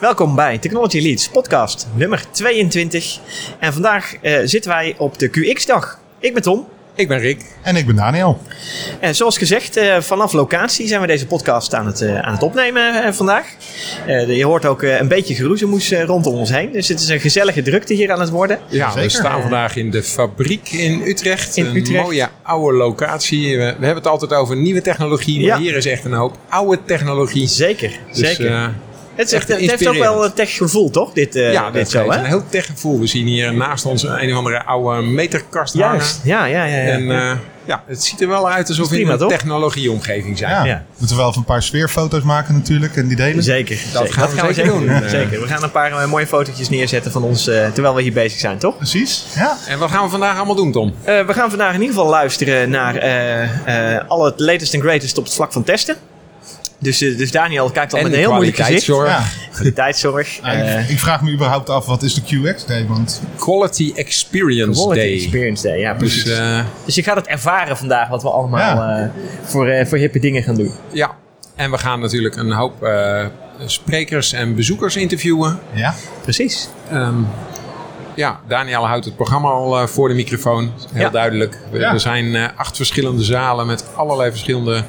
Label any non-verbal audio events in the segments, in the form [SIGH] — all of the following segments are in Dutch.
Welkom bij Technology Leads podcast nummer 22. En vandaag eh, zitten wij op de QX-dag. Ik ben Tom. Ik ben Rick. En ik ben Daniel. En zoals gezegd, eh, vanaf locatie zijn we deze podcast aan het, eh, aan het opnemen vandaag. Eh, je hoort ook eh, een beetje geroezemoes eh, rondom ons heen. Dus het is een gezellige drukte hier aan het worden. Ja, we staan vandaag in de fabriek in Utrecht. In een Utrecht. mooie oude locatie. We, we hebben het altijd over nieuwe technologie, maar Ja. hier is echt een hoop oude technologie. Zeker, Dus, zeker. Het, is echt, het heeft ook wel een tech gevoel, toch? Dit, eh, ja, dit dat zo, is hè? een heel tech gevoel. We zien hier naast ons een of andere oude meterkast hangen. Juist, ja, ja, ja. ja. En eh, ja, het ziet er wel uit alsof we in een technologieomgeving zijn. Ja. Ja. Moeten we wel even een paar sfeerfoto's maken natuurlijk en die delen. Zeker, Dat zeker. gaan we zeker doen. Ja, zeker. We gaan een paar eh, mooie fotootjes neerzetten van ons terwijl we hier bezig zijn, toch? Precies, ja. En wat gaan we vandaag allemaal doen, Tom? Eh, we gaan vandaag in ieder geval luisteren naar eh, eh, al het latest en greatest op het vlak van testen. Dus, eh, dus Daniel kijkt al en met de een heel moeilijk gezicht. kwaliteitszorg. ja. Kwaliteitszorg. [LAUGHS] Nou, eh, ik, ik vraag me überhaupt af, wat is de QX Day? Want Quality Experience Quality Day. Experience Day, ja precies. Dus Dus, eh, je gaat het ervaren vandaag wat we allemaal Ja. eh, voor, eh, voor hippe dingen gaan doen. ja, en we gaan natuurlijk een hoop eh, sprekers en bezoekers interviewen. ja, Precies. Ehm, ja, Daniel houdt het programma al eh, voor de microfoon. Heel Ja. duidelijk. We, Ja. Er zijn eh, acht verschillende zalen met allerlei verschillende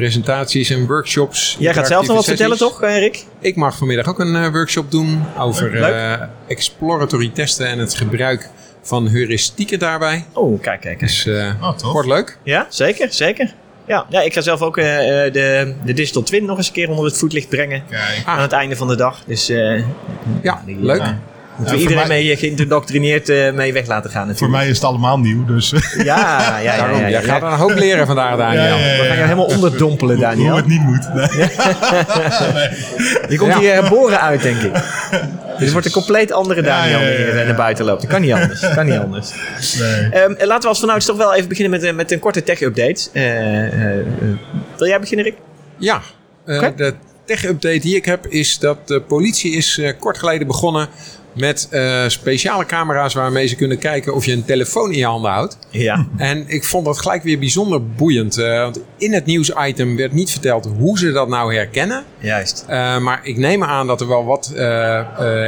presentaties en workshops. Jij gaat zelf nog wat vertellen, toch, eh, Rick? Ik mag vanmiddag ook een eh, workshop doen over eh, exploratory testen en het gebruik van heuristieken daarbij. Oh, kijk, kijk. kijk. Dus eh Oh, tof. wordt leuk. Ja, zeker, zeker. Ja, ja ik ga zelf ook eh, eh, de, de Digital Twin nog eens een keer onder het voetlicht brengen. kijk. Ah. Aan het einde van de dag. Dus eh Ja, die, leuk. eh, moeten we voor iedereen mij- mee eh, geïndoctrineerd eh, mee weg laten gaan Voor natuurlijk. mij is het allemaal nieuw, dus Ja, ja, ja. [LAUGHS] Daarom, ja, jij gaat er een hoop leren vandaag, Daniel. Ja, ja, ja. We gaan je helemaal onderdompelen, hoe Daniel. het niet moet. [LAUGHS] Nee. Je komt Ja. hier herboren uit, denk ik. [LAUGHS] Dit wordt een compleet andere Ja, Daniel ja, ja, die hier eh, naar buiten loopt. Dat kan niet anders. Dat kan niet anders. Nee. Ehm, laten we als vanouds toch wel even beginnen met, eh, met een korte tech-update. Eh, eh, eh, wil jij beginnen, Rick? Ja, eh, de tech-update die ik heb is dat de politie is eh, kort geleden begonnen met eh, speciale camera's waarmee ze kunnen kijken of je een telefoon in je handen houdt. Ja. En ik vond dat gelijk weer bijzonder boeiend. eh, want in het nieuwsitem werd niet verteld hoe ze dat nou herkennen. Juist. Eh, maar ik neem aan dat er wel wat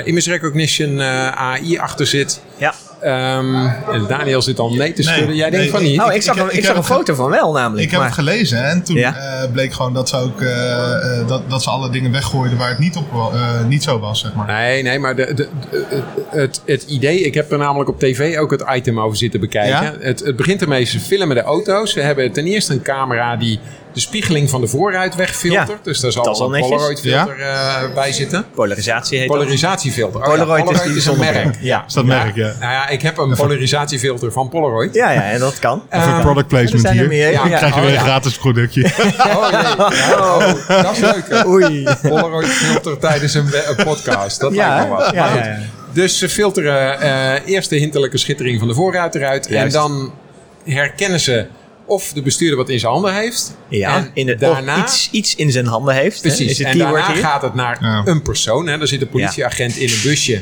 image recognition AI achter zit. Ja. Ehm, en Daniel zit al nee te Nee, schudden. Jij denkt nee, van niet. Nou, ik zag, ik- een, ik ik zag heb een het foto van wel namelijk. Ik heb het gelezen en toen Ja. eh, bleek gewoon dat ze ook eh, eh, dat, dat ze alle dingen weggooiden waar het niet, op, eh, niet zo was, zeg maar. Nee, nee, maar de, de, de- het, het idee, ik heb er namelijk op tv ook het item over zitten bekijken. Ja? Het, het begint ermee, ze filmen de auto's. Ze hebben ten eerste een camera die de spiegeling van de voorruit wegfiltert. Ja, dus daar zal dat een netjes. Polaroid filter eh, bij zitten. Polarisatie heet. Polarisatiefilter. Oh ja, Polaroid is die een merk. Ja. Is dat merk, ja. Nou ja, ik heb een polarisatiefilter van Polaroid. Ja, ja, en dat kan. Even Eh, product placement er er hier. meer. Ja, Dan krijg je oh, weer ja. een gratis productje. [LAUGHS] Oh nee, [LAUGHS] oh, dat is leuk. Oei. Polaroid filter tijdens een, een podcast. Dat Ja, lijkt me wat. ja, Maar ja, goed. ja. Dus ze filteren eh, eerst de hinterlijke schittering van de voorruit eruit. Juist. En dan herkennen ze of de bestuurder wat in zijn handen heeft. Ja, en in het, daarna, of iets, iets in zijn handen heeft. hè, precies, Is het en daarna hier. gaat het naar Ja. een persoon. Hè. Er zit een politieagent in een busje.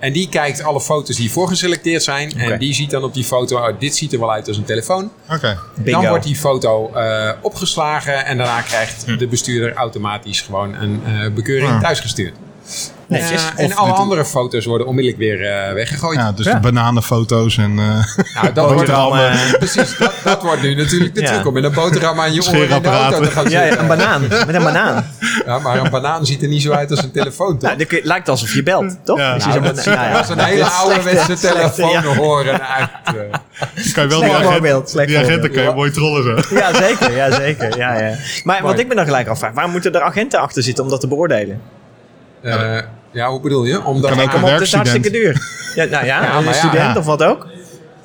En die kijkt alle foto's die voorgeselecteerd zijn. En die ziet dan op die foto, oh, dit ziet er wel uit als een telefoon. Oké. Bingo. Dan wordt die foto eh, opgeslagen en daarna krijgt Hm. de bestuurder automatisch gewoon een eh, bekeuring Ja. thuisgestuurd. Netjes. En alle andere foto's worden onmiddellijk weer eh, weggegooid. Ja, dus Ja. de bananenfoto's en... eh, Nou, dat [LAUGHS] wordt eh. precies, dat, dat wordt nu natuurlijk de Ja. truc om in een boterham aan je oren in de auto te gaan Ja, zitten. ja, een banaan. Met een banaan. Ja, maar een banaan ziet er niet zo uit als een telefoon, toch? Nou, kun je- lijkt alsof je belt, toch? Ja. Als je Nou, dat er als een hele ouderwetse telefoon ja. horen uit. kan je wel die, agent, die agenten kan je mooi trollen zo. Ja, zeker. Ja, zeker. Ja, ja. Maar wat ik me dan gelijk afvraag, waar moeten er agenten achter zitten om dat te beoordelen? Eh, ja, hoe bedoel je? Omdat Kan ook er- een het is hartstikke duur. Ja, nou ja, Ja, een student ja. of wat ook.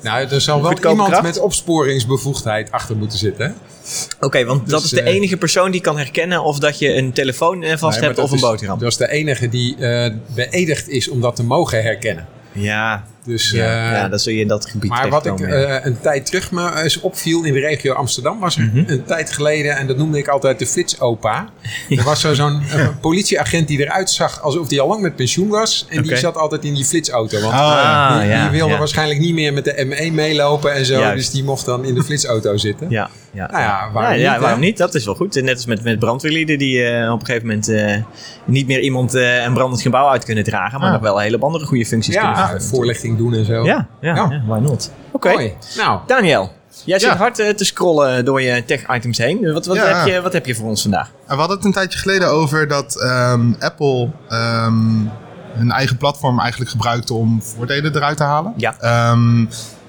nou, er zal wel iemand kracht. met opsporingsbevoegdheid achter moeten zitten. hè? Oké, want dat Dus, is de eh, enige persoon die kan herkennen of dat je een telefoon eh, vast Nee, hebt of een is- boterham. Dat is de enige die eh, beëdigd is om dat te mogen herkennen. Ja, Dus, ja, eh, ja, dan zul je in dat gebied Maar wat ik eh, een tijd terug me eens opviel in de regio Amsterdam was er Mhm. een tijd geleden, en dat noemde ik altijd de flitsopa. Er was zo zo'n eh, [LAUGHS] politieagent die eruit zag alsof hij al lang met pensioen was. En die zat altijd in die flitsauto. Want Oh. Ah, die, ja, die wilde ja. waarschijnlijk niet meer met de ME meelopen en zo. Juist. Dus die mocht dan in de flitsauto zitten. Ja. ja. Nou ja, waarom ja, niet, ja, hè? waarom niet? Dat is wel goed. Net als met, met brandweerlieden die eh, op een gegeven moment eh, niet meer iemand eh, een brandend gebouw uit kunnen dragen, maar Ja. nog wel hele andere goede functies kunnen Ja, vervullen. Doen en zo. Ja, ja, Ja. ja, why not? Oké. Nou, Daniel. Jij zit Ja. hard eh, te scrollen door je tech-items heen. Wat, wat, Ja. heb je, wat heb je voor ons vandaag? En we hadden het een tijdje geleden over dat ehm, Apple ehm, hun eigen platform eigenlijk gebruikte om voordelen eruit te halen. Ja. Ehm,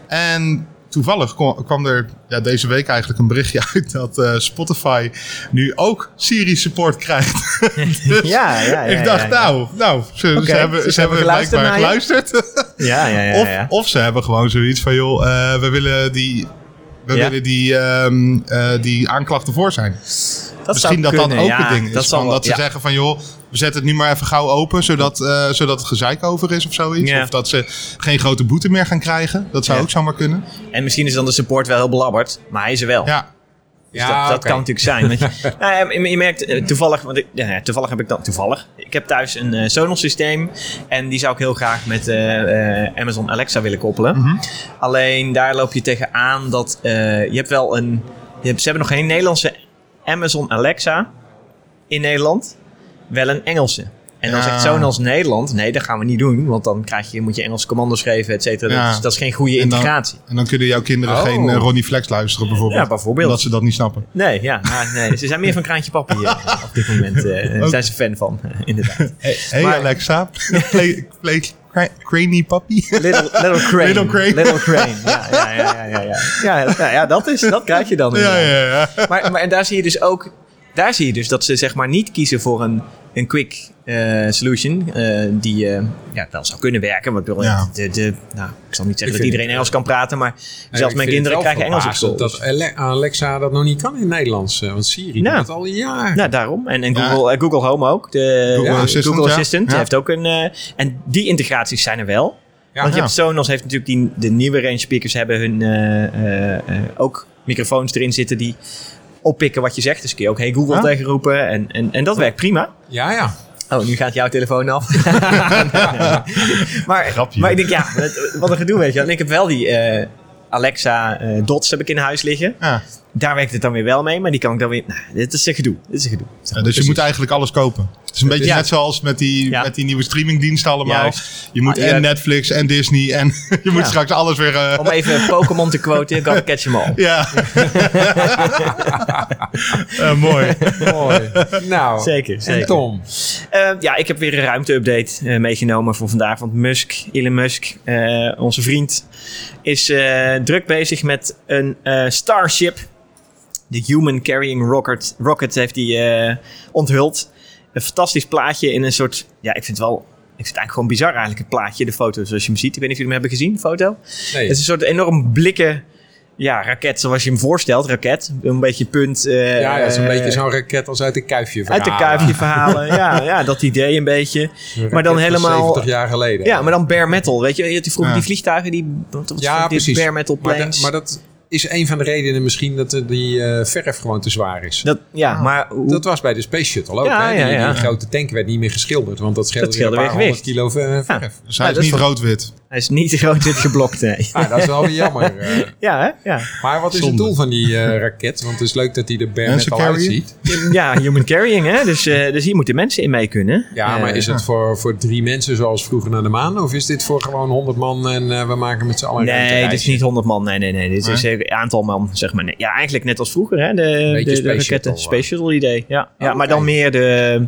en toevallig kwam, er ja, deze week eigenlijk een berichtje [LAUGHS] uit dat eh, Spotify nu ook Siri support krijgt. [LAUGHS] [LAUGHS] Dus Ja, ja, ja, ik dacht, ja, ja. nou, nou ze, hebben, ze hebben geluisterd blijkbaar geluisterd. Ja, ja, ja. of, ja. of ze hebben gewoon zoiets van, joh, eh, we willen die... We Ja. willen die, ehm, eh, die aanklachten voor zijn. dat Misschien dat kunnen, dat ook ja, het ding is. Van wel- dat ze ja. zeggen van joh, we zetten het nu maar even gauw open, zodat, eh, zodat het gezeik over is of zoiets. Ja. Of dat ze geen grote boete meer gaan krijgen. Dat zou Ja. ook zomaar kunnen. En misschien is dan de support wel heel belabberd, maar hij is er wel. Ja, Dus ja, dat, dat kan natuurlijk zijn. Want je, [LAUGHS] nou je, je merkt eh, toevallig, want ik, ja, toevallig heb ik dan toevallig. Ik heb thuis een eh, Sonos systeem en die zou ik heel graag met Amazon Alexa willen koppelen. Mhm. Alleen daar loop je tegenaan dat je hebt wel een. Je hebt, ze hebben nog geen Nederlandse Amazon Alexa in Nederland, wel een Engelse. En dan Ja. zegt Sonos Nederland, nee, dat gaan we niet doen, want dan krijg je, moet je Engelse commando's geven, et cetera. Ja. Dat, is, dat is geen goede En dan- integratie. en dan kunnen jouw kinderen Oh. geen eh, Ronnie Flex luisteren bijvoorbeeld. Ja, bijvoorbeeld. Omdat ze dat niet snappen. Nee, ja, nou, nee, ze zijn meer van Kraantje Papi eh, op dit moment. eh, [LAUGHS] Daar zijn ze fan van, eh, inderdaad. Hey, hey Maar- Alexa, [LAUGHS] play, play cra- Cranny Puppy. Little, little [LAUGHS] Crane. Little Crane. Little Crane, ja, ja, ja, ja, ja, ja. Ja, ja, ja, dat, is, dat krijg je dan. ja, ja, ja. Maar, maar en daar zie je dus ook, daar zie je dus dat ze zeg maar niet kiezen voor een, een quick eh, solution eh, die eh, ja, wel zou kunnen werken. Want Ja. de, de, nou, ik zal niet zeggen Ik dat iedereen Engels kan praten, maar Ja, zelfs mijn kinderen het krijgen Engels op school. Dat Ale- Alexa dat nog niet kan in het Nederlands. eh, Want Siri Nou. doet dat al jaren. Nou, daarom. En, en. Google, Google Home ook. De Google ja, Assistant, Google ja. Assistant Ja. heeft ook een... eh, en die integraties zijn er wel. Ja. Want je Ja. hebt Sonos heeft natuurlijk die, de nieuwe range speakers hebben hun eh, eh, eh, ook microfoons erin zitten die oppikken wat je zegt. Dus kun je ook Hey Google Ja. tegenroepen. En, en, en dat werkt prima. Ja, ja. Oh, nu gaat jouw telefoon af. [LAUGHS] [LAUGHS] maar, Grapje. maar ik denk, ja, wat een gedoe weet je. wel. En ik heb wel die eh, Alexa eh, Dots heb ik in huis liggen. Ja. Daar werkt het dan weer wel mee, maar die kan ik dan weer... Nou, dit is een gedoe. Dit is een gedoe. Ja, dus je moet eigenlijk alles kopen. Het is een beetje Ja. net zoals met die, Ja. met die nieuwe streamingdiensten allemaal. Juist. Je moet Ah, en ja. Netflix en Disney en [LAUGHS] je moet Ja. straks alles weer... eh, Om even [LAUGHS] Pokémon te quoten, gotta catch them all. ja. [LAUGHS] Eh, mooi. Mooi. nou, Zeker, en zeker. Tom. Eh, ja, ik heb weer een ruimte-update eh, meegenomen voor vandaag. Want Musk, Elon Musk, eh, onze vriend, is eh, druk bezig met een eh, Starship. De Human Carrying Rocket, rocket heeft hij eh, onthuld. Een fantastisch plaatje in een soort... Ja, ik vind het wel... Ik vind het eigenlijk gewoon bizar eigenlijk, het plaatje, de foto zoals je hem ziet. Ik weet niet of jullie hem hebben gezien, de foto. Nee. Het is een soort enorm blikken ja, raket zoals je hem voorstelt. Raket, een beetje punt. eh, ja, ja, zo'n eh, beetje zo'n raket als uit een kuifje Uit de verhalen. kuifje verhalen. ja, [LAUGHS] ja, dat idee een beetje. Maar dan helemaal- 70 jaar geleden. Ja, maar dan bare metal. Weet je, je had die vroeger Ja. die vliegtuigen, die, Ja, die precies. bare metal Maar, planes. maar dat is een van de redenen misschien dat die eh, verf gewoon te zwaar is. dat, ja, maar hoe- Dat was bij de Space Shuttle ook. Ja, hè? Die, ja. die grote tank werd niet meer geschilderd, want dat scheelde, Dat scheelde weer een weer paar honderd kilo ver- verf. Ja. Dus hij Ja, is niet rood-wit. Hij is niet [LAUGHS] groot wit geblokt, nee. Ah, dat is wel weer jammer. eh. [LAUGHS] Ja, hè? Ja. Maar wat is Zonde. het doel van die eh, raket? Want het is leuk dat hij er bare Mensen metal carryen? uitziet. ja, human carrying, hè? Dus, eh, dus hier moeten mensen in mee kunnen. Ja, maar is het voor, voor drie mensen zoals vroeger naar de maan? Of is dit voor gewoon 100 man en eh, we maken met z'n allen een Nee, dit is niet 100 man. Nee, nee, nee. Dit is een aantal man, zeg maar. Nee. Ja, eigenlijk net als vroeger, hè? De, de, de raketten. Space Shuttle idee. Ja, ja Oh, maar dan meer de...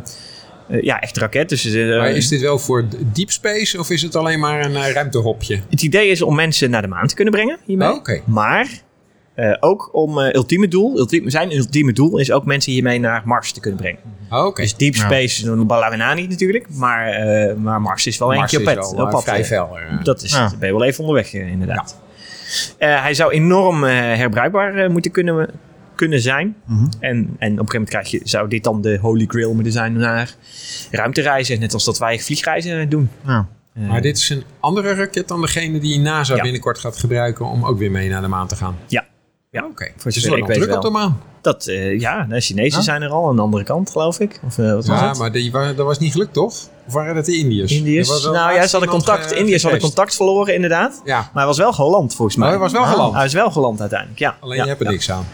eh, ja, echt raket. Dus, eh, Maar is dit wel voor deep space of is het alleen maar een eh, ruimtehopje? Het idee is om mensen naar de maan te kunnen brengen hiermee. Oh. Maar eh, ook om eh, ultieme doel. Ultieme, zijn ultieme doel is ook mensen hiermee naar Mars te kunnen brengen. Oh, Oké. Dus deep Ja. space, dan belangen we na niet natuurlijk. Maar, eh, maar Mars is wel Mars keer op pad. wel, op pad, vrij fel. Dat is, Ja. ben je wel even onderweg inderdaad. Eh, hij zou enorm eh, herbruikbaar moeten kunnen, kunnen zijn. Mhm. En, en op een gegeven moment krijg je, zou dit dan de holy grail moeten zijn naar ruimtereizen. Net als dat wij vliegreizen doen. Ja. Eh, Maar dit is een andere raket dan degene die NASA Ja. binnenkort gaat gebruiken om ook weer mee naar de maan te gaan. Ja. Ja, Oké. Het wel ik nog weet druk op de maan. Dat, eh, ja, de Chinezen Ja? zijn er al aan de andere kant, geloof ik. Of eh, wat was Ja, het? maar die, dat was niet gelukt, toch? Of waren dat de Indiërs? Indiërs. Er was Nou ja, ze hadden contact. eh, Indiërs hadden contact verloren, inderdaad. Ja, Maar hij was wel geland, volgens mij. Oh, hij was wel Ah, geland. Hij is wel geland uiteindelijk, ja. alleen ja, je hebt er ja. niks aan.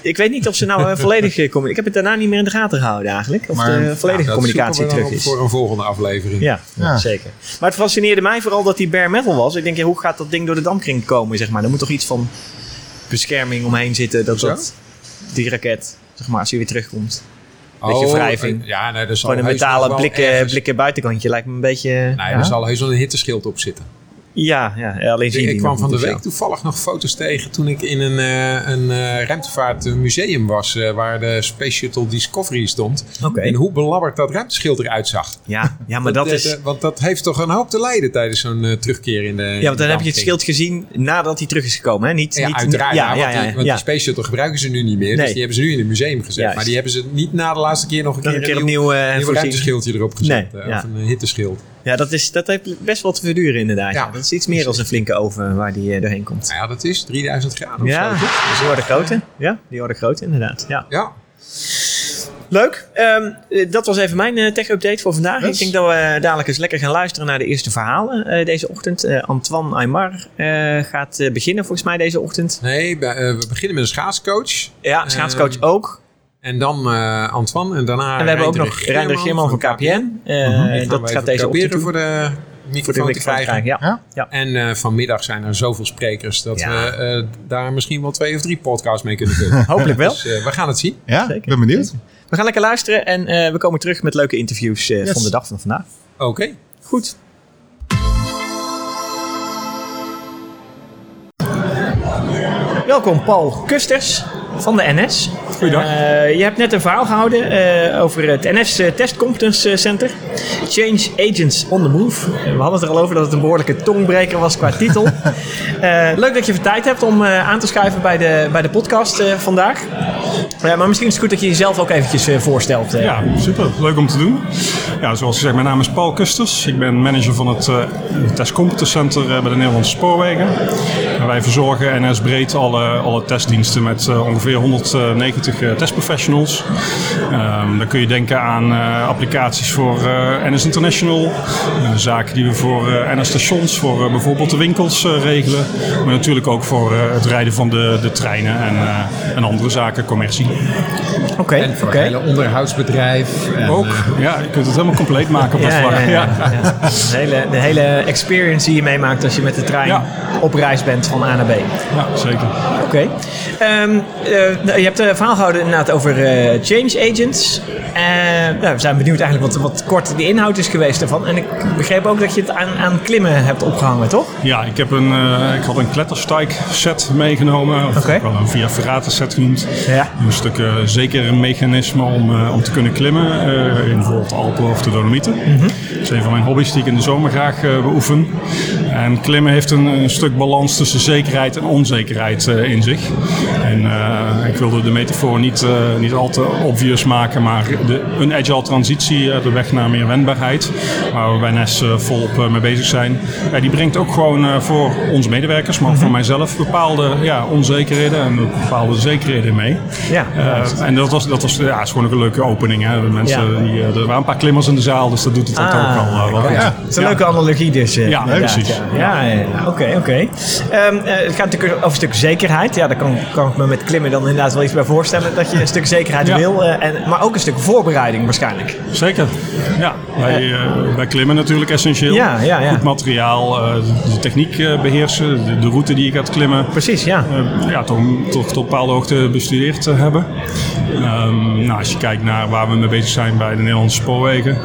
Ik weet niet of ze nou [LAUGHS] volledig... Ik heb het daarna niet meer in de gaten gehouden eigenlijk. Of Maar- de volledige communicatie terug is. Voor een volgende aflevering. Ja, Ja. zeker. Maar het fascineerde mij vooral dat die bare metal was. Ik denk, ja, hoe gaat dat ding door de dampkring komen, zeg maar? Er moet toch iets van bescherming omheen zitten, dat, Zo? dat die raket, zeg maar, als hij weer terugkomt. Oh, Beetje wrijving. eh, Ja, nee, er zal Gewoon een metalen blikken, ergens- blikken buitenkantje lijkt me een beetje... Nee, ja? er zal heus wel een hitteschild op zitten. Ja, ja, alleen zie Ik, kwam van de week toevallig nog foto's tegen toen ik in een, eh, een eh, ruimtevaartmuseum was. eh, waar de Space Shuttle Discovery stond. En hoe belabberd dat ruimteschild eruit zag. Ja, ja, maar [LAUGHS] dat is... want dat heeft toch een hoop te lijden tijdens zo'n terugkeer in de. Ja, want dan heb je het schild gezien nadat hij terug is gekomen, hè? Niet, Ja, niet, uiteraard. Ja, Ja, ja, want, die, want ja. die Space Shuttle gebruiken ze nu niet meer. Nee. Dus die hebben ze nu in het museum gezet. Juist. Maar die hebben ze niet na de laatste keer nog een keer een keer een nieuw, ruimteschildje erop gezet. Nee. Of een hitteschild. Ja, dat, is, dat heeft best wel te verduren inderdaad. Ja. Dat is iets meer dan een flinke oven waar die eh, doorheen komt. Nou ja, dat is 3000 graden of Ja, zo. toch? die worden groter. Ja, die worden groter inderdaad. Ja. Ja. Leuk. Ehm, eh, dat was even mijn eh, tech-update voor vandaag. Yes. Ik denk dat we dadelijk eens lekker gaan luisteren naar de eerste verhalen deze ochtend. Antoine Aymar gaat beginnen volgens mij deze ochtend. Nee, we beginnen met een schaatscoach. Ja, schaatscoach ook. En dan eh, Antoine. En daarna En we hebben ook nog Reinder Geerman van KPN. Eh, Die gaan dat gaat deze proberen ochtend doen. voor de voor de microfoon te microfoon te krijgen. Ja. Ja? En eh, vanmiddag zijn er zoveel sprekers dat Ja. we eh, daar misschien wel twee of drie podcasts mee kunnen vullen. [LAUGHS] Hopelijk wel. Dus eh, we gaan het zien. Ja, Zeker. ik ben benieuwd. We gaan lekker luisteren en eh, we komen terug met leuke interviews eh, Yes. van de dag van vandaag. Oké. Goed. Welkom Paul Kusters van de NS. Goeiedag. Eh, je hebt net een verhaal gehouden eh, over het NS eh, Test Competence Center. Change Agents on the Move. We hadden het er al over dat het een behoorlijke tongbreker was qua titel. [LAUGHS] Leuk dat je even tijd hebt om aan te schuiven bij de, bij de podcast vandaag. Maar misschien is het goed dat je jezelf ook eventjes voorstelt. Ja, super. Leuk om te doen. Ja, zoals gezegd, mijn naam is Paul Kusters. Ik ben manager van het Test Competence Center bij de Nederlandse Spoorwegen. En wij verzorgen NS breed alle, alle testdiensten met eh, ongeveer 190 eh, testprofessionals. Ehm dan kun je denken aan eh, applicaties voor eh, NS International. zaken die we voor eh, NS stations, voor bijvoorbeeld de winkels eh, regelen. Maar natuurlijk ook voor eh, het rijden van de, de treinen en, eh, en andere zaken, commercie. Oké, En voor oké. het hele onderhoudsbedrijf. En, Ook, ja, je kunt het helemaal compleet maken op dat Ja, vlak. ja, ja, Ja. ja. De, hele, de hele experience die je meemaakt als je met de trein Ja. op reis bent van A naar B. Ja, zeker. Oké. Ehm, eh, je hebt een verhaal gehouden inderdaad over eh, change agents. Eh, nou, we zijn benieuwd eigenlijk wat, wat kort de inhoud is geweest daarvan. En ik begreep ook dat je het aan, aan klimmen hebt opgehangen, toch? Ja, ik, heb een, eh, ik had een kletterstijk set meegenomen. Of ook wel een via ferrata set genoemd. Ja. Een stuk eh, zeker een mechanisme om, eh, om te kunnen klimmen. eh, in bijvoorbeeld de Alpen of de Dolomieten. Dat is een van mijn hobby's die ik in de zomer graag eh, beoefen. En klimmen heeft een, een stuk balans tussen zekerheid en onzekerheid eh, in zich. En eh, ik wilde de metafoor niet, eh, niet al te obvious maken, maar de, een agile transitie, de weg naar meer wendbaarheid, waar we bij NES volop mee bezig zijn, die brengt ook gewoon voor onze medewerkers, maar ook voor mijzelf bepaalde ja, onzekerheden en bepaalde zekerheden mee. Ja. En dat was, dat was ja, is gewoon ook een leuke opening. Hè. De mensen, Ja. die, er waren een paar klimmers in de zaal, dus dat doet het Ah, ook al wel goed. ja. Het is een leuke analogie dus. Ja, precies. Ja, oké, oké. Ehm, eh, het gaat natuurlijk over een stuk zekerheid. Ja, daar kan, kan ik me met klimmen dan inderdaad wel iets bij voorstellen. Dat je een stuk zekerheid Ja. wil. eh, en, maar ook een stuk voorbereiding waarschijnlijk. Zeker. Ja, bij, eh, bij klimmen natuurlijk essentieel. Ja, ja, ja. Goed materiaal, de techniek eh, beheersen, de, de route die je gaat klimmen. Precies, ja. ja, toch, toch tot een bepaalde hoogte bestudeerd te hebben. Ehm, nou, als je kijkt naar waar we mee bezig zijn bij de Nederlandse spoorwegen,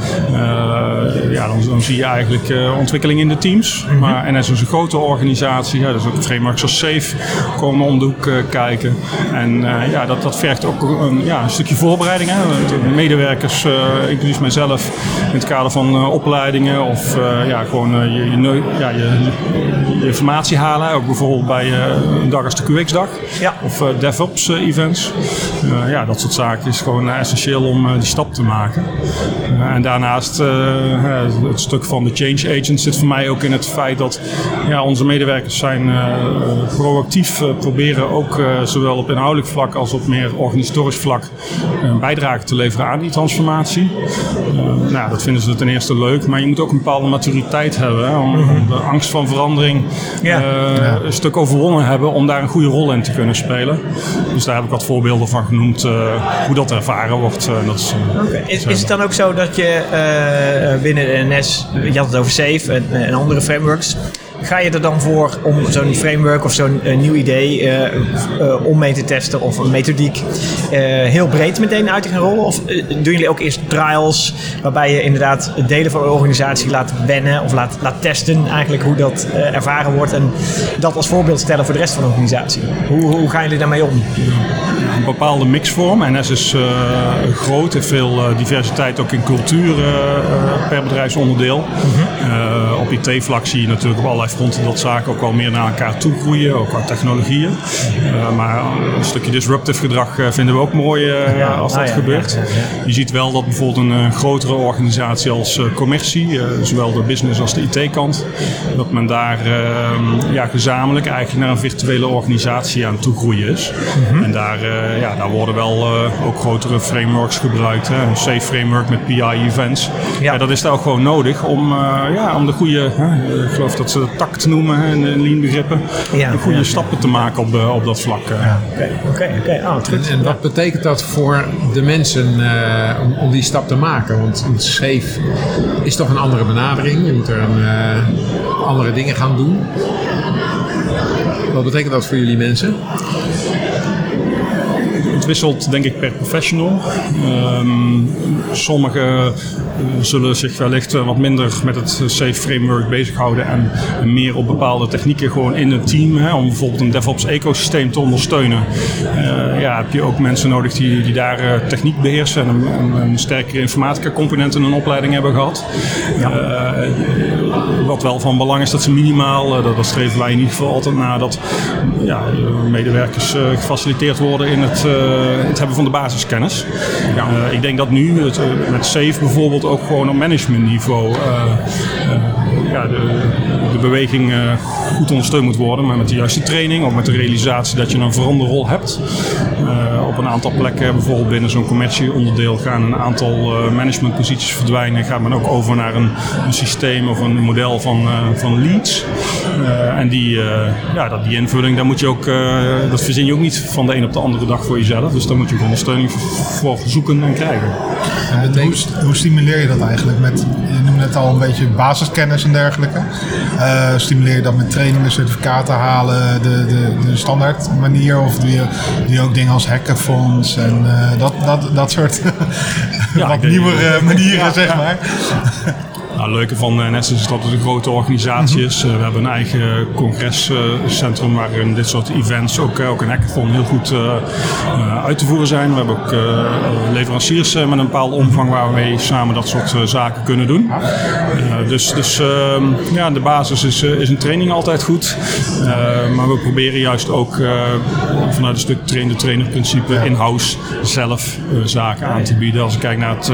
ja, dan, dan zie je eigenlijk ontwikkeling in de teams. Mhm. Maar NS is een grote organisatie, ja, dus ook frameworks als SAFE komen om de hoek eh, kijken. En eh, ja, dat, dat vergt ook een, ja, een stukje voorbereiding. Hè. De medewerkers, eh, inclusief mijzelf, in het kader van opleidingen of ja, gewoon je, ja, je, je informatie halen. Ook bijvoorbeeld bij een dag als de QX-dag Ja. of DevOps-events. ja, dat, soort zaken is gewoon essentieel om die stap te maken. en daarnaast het stuk van de change agent zit voor mij ook in het feit dat ja, onze medewerkers zijn proactief proberen ook zowel op inhoudelijk vlak als op meer organisatorisch vlak een bijdrage te leveren aan die transformatie. nou, dat vinden ze ten eerste leuk, maar je moet ook een bepaalde maturiteit hebben hè, om, de angst van verandering ja. een stuk overwonnen hebben om daar een goede rol in te kunnen spelen. Dus daar heb ik wat voorbeelden van genoemd, hoe dat ervaren wordt. Dat is, okay. is, is, het dan ook zo dat je binnen NS, je had het over SAFE en, en andere frameworks, ga je er dan voor om zo'n framework of zo'n uh, nieuw idee uh, uh, om mee te testen of een methodiek heel breed meteen uit te gaan rollen? Of doen jullie ook eerst trials waarbij je inderdaad delen van de organisatie laat wennen of laat, laat testen eigenlijk hoe dat ervaren wordt en dat als voorbeeld stellen voor de rest van de organisatie? Hoe, hoe gaan jullie daarmee om? Een bepaalde mixvorm. NS is groot, heeft veel diversiteit ook in cultuur per bedrijfsonderdeel. Mm op IT-vlak zie je natuurlijk op allerlei fronten dat zaken ook wel meer naar elkaar toe groeien, ook qua technologieën. Uh, maar een stukje disruptive gedrag uh, vinden we ook mooi uh, als dat gebeurt. Je ziet wel dat bijvoorbeeld een grotere organisatie als commercie, zowel de business als de IT-kant, dat men daar ehm, ja, gezamenlijk eigenlijk naar een virtuele organisatie aan toe groeien is. Mm -hmm. En daar, ja, daar worden wel ook grotere frameworks gebruikt. Hè. Een safe framework met PI-events. Ja. ja. dat is daar ook gewoon nodig om, ja, om de goede, ik geloof dat ze tact noemen en lean begrippen. Ja, goede stappen te maken op, eh, op dat vlak. Eh. Oké, oké, oké. Oh, en, wat betekent dat voor de mensen uh, om, om, die stap te maken? Want een safe is toch een andere benadering. Je moet er een, andere dingen gaan doen. Wat betekent dat voor jullie mensen? Het wisselt denk ik per professional. Um, sommigen eh, zullen zich wellicht eh, wat minder met het safe framework bezighouden en, meer op bepaalde technieken gewoon in het team. Hè, om bijvoorbeeld een DevOps ecosysteem te ondersteunen. Uh, ja, heb je ook mensen nodig die, die daar uh, techniek beheersen en een, een, een sterkere informatica component in hun opleiding hebben gehad. Ja. wat wel van belang is dat ze minimaal, dat, dat streven wij in ieder geval altijd naar, dat ja, medewerkers gefaciliteerd worden in het eh, het hebben van de basiskennis. Ja. Eh, ik denk dat nu het, eh, met SAFE bijvoorbeeld ook gewoon op managementniveau ja, de, beweging goed ondersteund moet worden. Maar met de juiste training of met de realisatie dat je een veranderrol hebt. op een aantal plekken, bijvoorbeeld binnen zo'n commercieonderdeel, gaan een aantal managementposities verdwijnen. Gaat men ook over naar een, een systeem of een model van, van leads. en die, ja, dat, die invulling, daar moet je ook, dat verzin je ook niet van de een op de andere dag voor jezelf. Dus daar moet je ondersteuning voor zoeken en krijgen. En hoe, hoe, stimuleer je dat eigenlijk? Met, net al een beetje basiskennis en dergelijke. Uh, stimuleer je dat met trainingen, certificaten halen, de, de, de standaard manier? Of doe je, doe je ook dingen als hackathons en uh, dat, dat, dat soort ja, [LAUGHS] wat nieuwere manieren, zeg maar? Nou, het leuke van NS is dat het een grote organisatie is. Mhm. we hebben een eigen congrescentrum waarin dit soort events, ook, ook een hackathon, heel goed uh, uit te voeren zijn. We hebben ook leveranciers met een bepaalde omvang waar we samen dat soort zaken kunnen doen. dus dus ehm, ja, de basis is, is een training altijd goed. maar we proberen juist ook vanuit een stuk train-de-trainer principe in-house zelf zaken aan te bieden. Als ik kijk naar het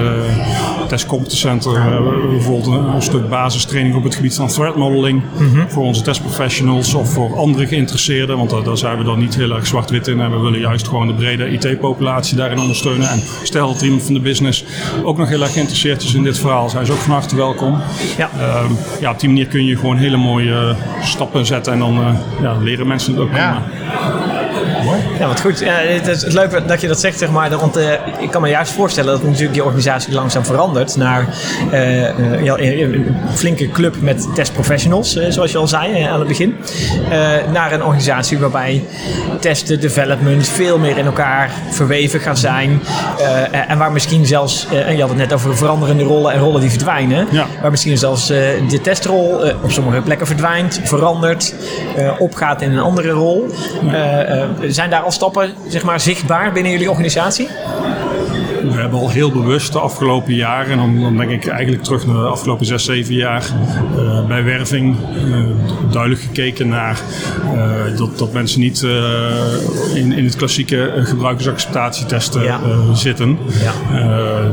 Test Competence Center, bijvoorbeeld een stuk basistraining op het gebied van threat modeling mhm. voor onze testprofessionals of voor andere geïnteresseerden. Want daar, zijn we dan niet heel erg zwart-wit in. En we willen juist gewoon de brede IT-populatie daarin ondersteunen. En stel dat iemand van de business ook nog heel erg geïnteresseerd is in dit verhaal, zijn ze ook van harte welkom. Ja. Uh, ja, op die manier kun je gewoon hele mooie stappen zetten en dan uh, ja, leren mensen het ook. Ja. Ja, wat goed. het is leuk dat je dat zegt, zeg maar. Want uh, ik kan me juist voorstellen dat natuurlijk je organisatie langzaam verandert naar uh, ja, een flinke club met testprofessionals, zoals je al zei aan het begin. naar een organisatie waarbij testen, development veel meer in elkaar verweven gaan zijn. en waar misschien zelfs, je had het net over veranderende rollen en rollen die verdwijnen. Ja. Waar misschien zelfs de testrol op sommige plekken verdwijnt, verandert, opgaat in een andere rol. Ja zijn daar stappen zeg maar, zichtbaar binnen jullie organisatie? Hebben al heel bewust de afgelopen jaren, en dan, dan denk ik eigenlijk terug naar de afgelopen zes, zeven jaar, uh, bij werving uh, duidelijk gekeken naar uh, dat, dat mensen niet in, in het klassieke gebruikersacceptatietesten ja. zitten. Ja.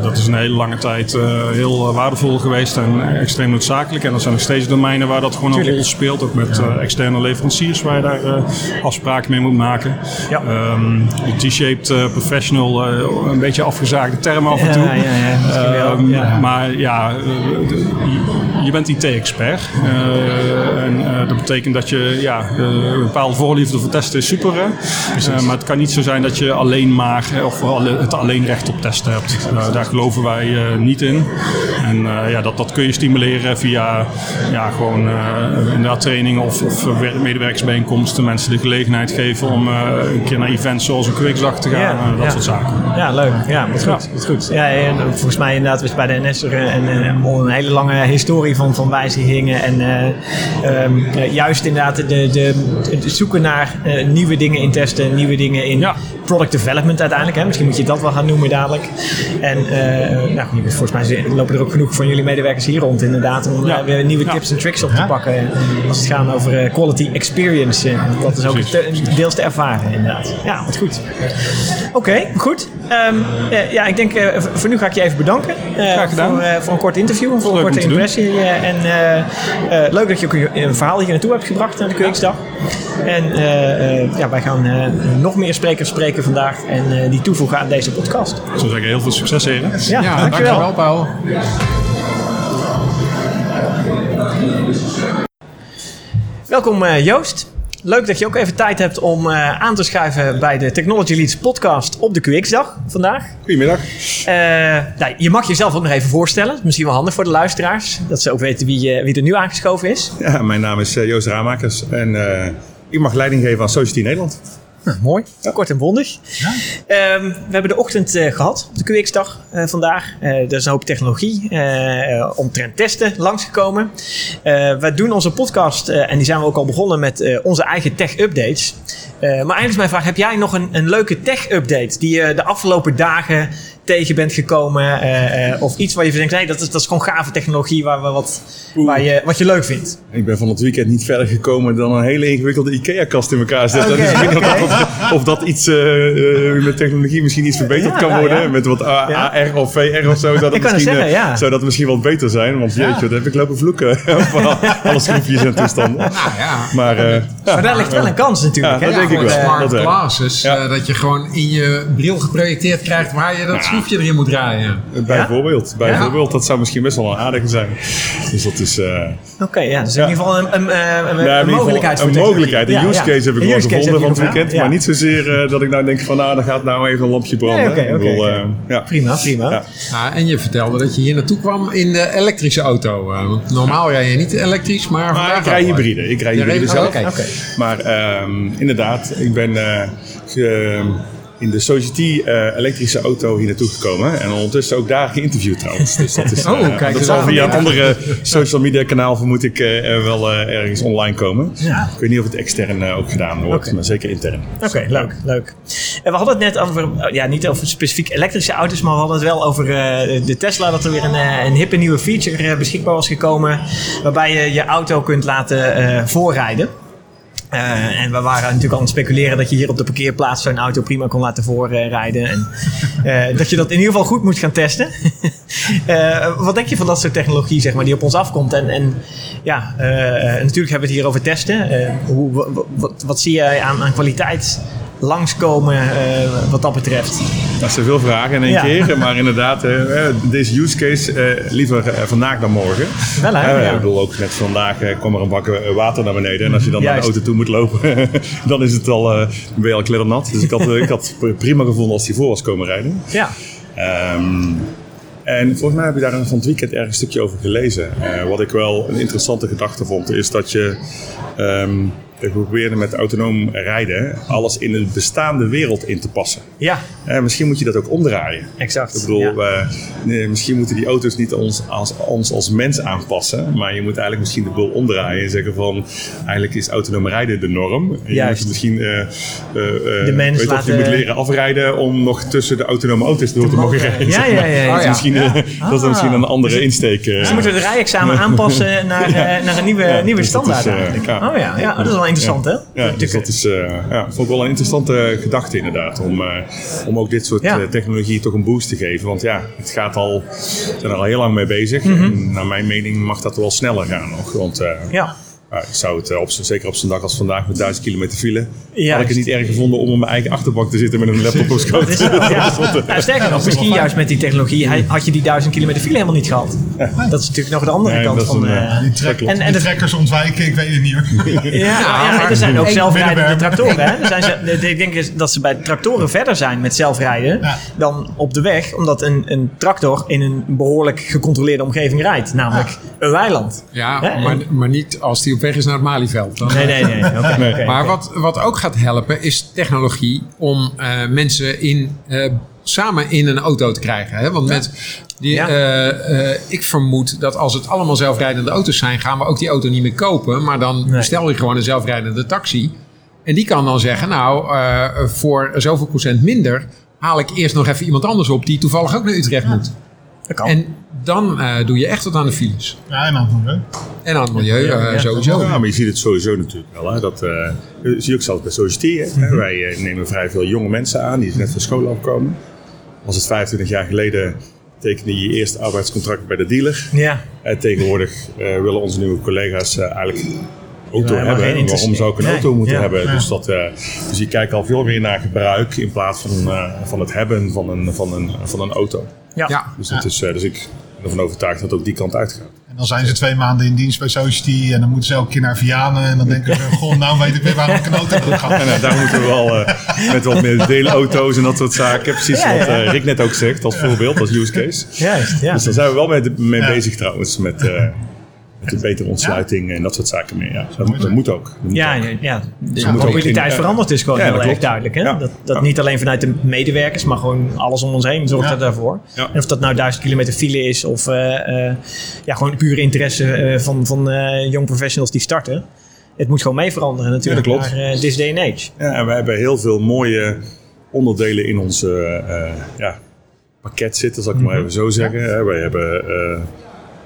dat is een hele lange tijd heel waardevol geweest en extreem noodzakelijk. En er zijn nog steeds domeinen waar dat gewoon een rol speelt, ook met externe leveranciers waar je daar afspraken mee moet maken. Ja. Um, de T-shaped professional, een beetje term af en toe. Um, maar ja, je bent IT-expert. Uh, en uh, dat betekent dat je ja, uh, een bepaalde voorliefde voor testen is super. maar het kan niet zo zijn dat je alleen maar of het alleen recht op testen hebt. daar geloven wij niet in. En ja, dat, dat kun je stimuleren via ja, gewoon inderdaad trainingen of, of medewerkersbijeenkomsten. Mensen de gelegenheid geven om een keer naar events zoals een Quicksdag te gaan. dat soort zaken. Ja, leuk. Ja, wat goed. Wat goed. Ja, en volgens mij inderdaad was bij de NS er een, een hele lange historie van, van wijzigingen. En uh, um, juist inderdaad de, de, de zoeken naar uh, nieuwe dingen in testen, nieuwe dingen in ja. product development uiteindelijk. Hè. Misschien moet je dat wel gaan noemen dadelijk. En uh, nou, volgens mij lopen er ook genoeg van jullie medewerkers hier rond inderdaad. Om ja. weer nieuwe tips en tricks op te pakken. Als het gaat over quality experience. dat is ook te, deels te ervaren inderdaad. Ja, wat goed. Oké, okay, goed. Um, ja, ik denk voor nu ga ik je even bedanken. Graag gedaan. Voor, voor, een kort interview en voor een korte impressie. en leuk dat je ook een verhaal hier naartoe hebt gebracht aan de Kweeksdag. En ja, wij gaan nog meer sprekers spreken vandaag en die toevoegen aan deze podcast. Ik zou zeggen, heel veel succes, heren. Ja, ja dankjewel. dankjewel, Paul. Welkom Joost. Leuk dat je ook even tijd hebt om uh, aan te schuiven bij de Technology Leads podcast op de QX-dag vandaag. Goedemiddag. Uh, nou, je mag jezelf ook nog even voorstellen. Misschien wel handig voor de luisteraars. Dat ze ook weten wie, uh, wie er nu aangeschoven is. Ja, mijn naam is Joost Ramakers en ik mag leiding geven aan Society Nederland. Nou, mooi, kort en bondig. Ja. Um, we hebben de ochtend uh, gehad, op de QX-dag uh, vandaag. Uh, er is een hoop technologie omtrent testen langsgekomen. wij doen onze podcast, en die zijn we ook al begonnen met onze eigen tech-updates. maar eigenlijk is mijn vraag, heb jij nog een, een leuke tech-update die je de afgelopen dagen tegen bent gekomen? Uh, uh, of iets waar je denkt, hey, dat, is, dat is gewoon gave technologie waar, we wat, waar je, wat je leuk vindt? Ik ben van het weekend niet verder gekomen dan een hele ingewikkelde IKEA-kast in elkaar zetten. Okay, dus ik weet okay. of, of, dat iets uh, met technologie misschien iets verbeterd ja, kan worden. Ja. Met wat AR of VR of zo. Zou dat, misschien, zeggen, ja. zou dat misschien wat beter zijn. Want jeetje, wat heb ik lopen vloeken. [LAUGHS] van alle schroefjes en toestanden. Nou, maar, maar daar ligt wel een kans natuurlijk. Ja, dat denk ik wel. Smart glasses. dat je gewoon in je bril geprojecteerd krijgt waar je dat schroefje erin moet draaien. Bijvoorbeeld, bijvoorbeeld. Dat zou misschien best wel een aardige zijn. Dus dat is... Uh... Oké, okay, ja. Dus in ieder geval een, een, een, een, een mogelijkheid Een mogelijkheid. Een use case heb ik wel gevonden van het weekend. Maar niet zozeer uh, dat ik nou denk van... Nou, dan gaat nou even een lampje branden. Nee, okay, okay, uh, ja. Prima, prima. Ja. Ah, en je vertelde dat je hier naartoe kwam in de elektrische auto. want normaal rij je niet elektrisch, maar... Maar ik rij hybride. Ik rij hybride zelf. Maar um, inderdaad, ik ben in de Society uh, elektrische auto hier naartoe gekomen. En ondertussen ook daar geïnterviewd trouwens. Dus dat is, uh, [LAUGHS] oh, kijk dat zal via een andere social media kanaal vermoed ik uh, wel ergens online komen. Ja. Ik weet niet of het extern ook gedaan wordt, okay. maar zeker intern. Oké, okay, leuk, leuk. En we hadden het net over, ja, niet over specifiek elektrische auto's, maar we hadden het wel over de Tesla. Dat er weer een, een hippe nieuwe feature beschikbaar was gekomen. Waarbij je je auto kunt laten voorrijden. Uh, en we waren natuurlijk aan het speculeren dat je hier op de parkeerplaats zo'n auto prima kon laten voorrijden. en uh, dat je dat in ieder geval goed moet gaan testen. uh, [LAUGHS] wat denk je van dat soort technologie zeg maar, die op ons afkomt? En, en ja, natuurlijk hebben we het hier over testen. hoe, wat, wat, zie jij aan, aan kwaliteit langskomen uh, wat dat betreft? Dat zijn veel vragen in één keer. [LAUGHS] Maar inderdaad, uh, deze use case uh, liever vandaag dan morgen. Wel hè? Ja. Ik bedoel, ook net vandaag kwam er een bak water naar beneden. En als je dan Juist. naar de auto toe moet lopen, [LAUGHS] dan is het al, ben je al kleddernat. Dus ik had, ik had prima gevonden als hij voor was komen rijden. Ja. Um, en volgens mij heb je daar van het weekend ergens een stukje over gelezen. wat ik wel een interessante gedachte vond, is dat je... Um, we proberen met autonoom rijden alles in een bestaande wereld in te passen. Ja. Uh, misschien moet je dat ook omdraaien. Exact. Ik bedoel, ja. nee, misschien moeten die auto's niet ons als, ons als mens aanpassen, maar je moet eigenlijk misschien de boel omdraaien en zeggen van eigenlijk is autonoom rijden de norm. En je moet misschien uh, de mens weet laten... je moet leren afrijden om nog tussen de autonome auto's door te, te mogen rijden. Ja, ja, ja. ja. Oh, misschien, dat is dan misschien een andere insteek. Dus moeten we het rijexamen [LAUGHS] aanpassen naar, naar een nieuwe, nieuwe dus standaard eigenlijk. oh ja, ja, dat is wel interessant hè? Ja, dus dat is, uh, ja, vond ik wel een interessante gedachte inderdaad. Om, uh, om ook dit soort uh, technologie toch een boost te geven. Want ja, het gaat al, we zijn er al heel lang mee bezig. Mm -hmm. En naar mijn mening mag dat wel sneller gaan nog. Want ja. Uh, ik zou het, op, zeker op zo'n dag als vandaag met 1000 kilometer file, ja, had ik het niet erg gevonden om op mijn eigen achterbank te zitten met een laptop op schoot. [LAUGHS] ja. nou, sterker nog, misschien juist met die technologie had je die 1000 kilometer file helemaal niet gehad. Ja. Dat is natuurlijk nog de andere nee, kant van... Een, uh, die, trek, en, en de trekkers ontwijken, ik weet het niet hoor. ja, ja, er zijn ook zelfrijdende tractoren. Hè? Er zijn ze, ik denk dat ze bij tractoren verder zijn met zelfrijden dan op de weg. Omdat een, een tractor in een behoorlijk gecontroleerde omgeving rijdt. Namelijk een weiland. Ja, maar, maar niet als die op weg is naar het Malieveld. Dan, nee, nee, nee. Okay, [LAUGHS] nee. Okay, maar okay. Wat, wat ook gaat helpen is technologie om uh, mensen in, uh, samen in een auto te krijgen. Hè? Want ja. met die, ja. uh, ik vermoed dat als het allemaal zelfrijdende auto's zijn, gaan we ook die auto niet meer kopen. Maar dan nee. bestel je gewoon een zelfrijdende taxi. En die kan dan zeggen, nou, voor zoveel procent minder haal ik eerst nog even iemand anders op die toevallig ook naar Utrecht moet. En dan uh, doe je echt wat aan de files. Ja, en aan het milieu. En aan het milieu, ja, ja, sowieso. Ja, maar je ziet het sowieso natuurlijk wel. Hè, dat, uh, zie je ook zelfs bij Society. Mm -hmm. Wij nemen vrij veel jonge mensen aan die net van school afkomen. Was het 25 jaar geleden tekende je eerste arbeidscontract bij de dealer. Ja. En tegenwoordig willen onze nieuwe collega's eigenlijk auto ja, hebben. Waarom zou ik een auto moeten ja, hebben? Ja. Dus, dat, uh, dus je kijkt al veel meer naar gebruik in plaats van, uh, van het hebben van een, van een, van een auto. Ja. Dus, dat is, uh, dus ik ben ervan overtuigd dat het ook die kant uitgaat. En dan zijn ze twee maanden in dienst bij Society en dan moeten ze elke keer naar Vianen. En dan denken ze, [LAUGHS] goh, nou weet ik weer waarom ik een auto heb gehad. [LAUGHS] En daar moeten we wel met wat meer deelauto's en dat soort zaken. Precies wat Rick net ook zegt als voorbeeld, als use case. Juist, ja. Dus daar zijn we wel mee, mee bezig trouwens met de betere ontsluiting en dat soort zaken meer. Ja. Dat, dat moet ook. Dat moet ja, ook. ja, ja, de ja, mobiliteit in, verandert dus gewoon ja, heel erg duidelijk. Hè? Ja. Dat, dat niet alleen vanuit de medewerkers, maar gewoon alles om ons heen zorgt er daarvoor. En of dat nou duizend kilometer file is of uh, uh, ja, gewoon pure interesse uh, van, van young professionals die starten. Het moet gewoon mee veranderen natuurlijk klopt. naar this day and age. Ja, en we hebben heel veel mooie onderdelen in ons ja, pakket zitten, zal ik mm -hmm. maar even zo zeggen. Wij hebben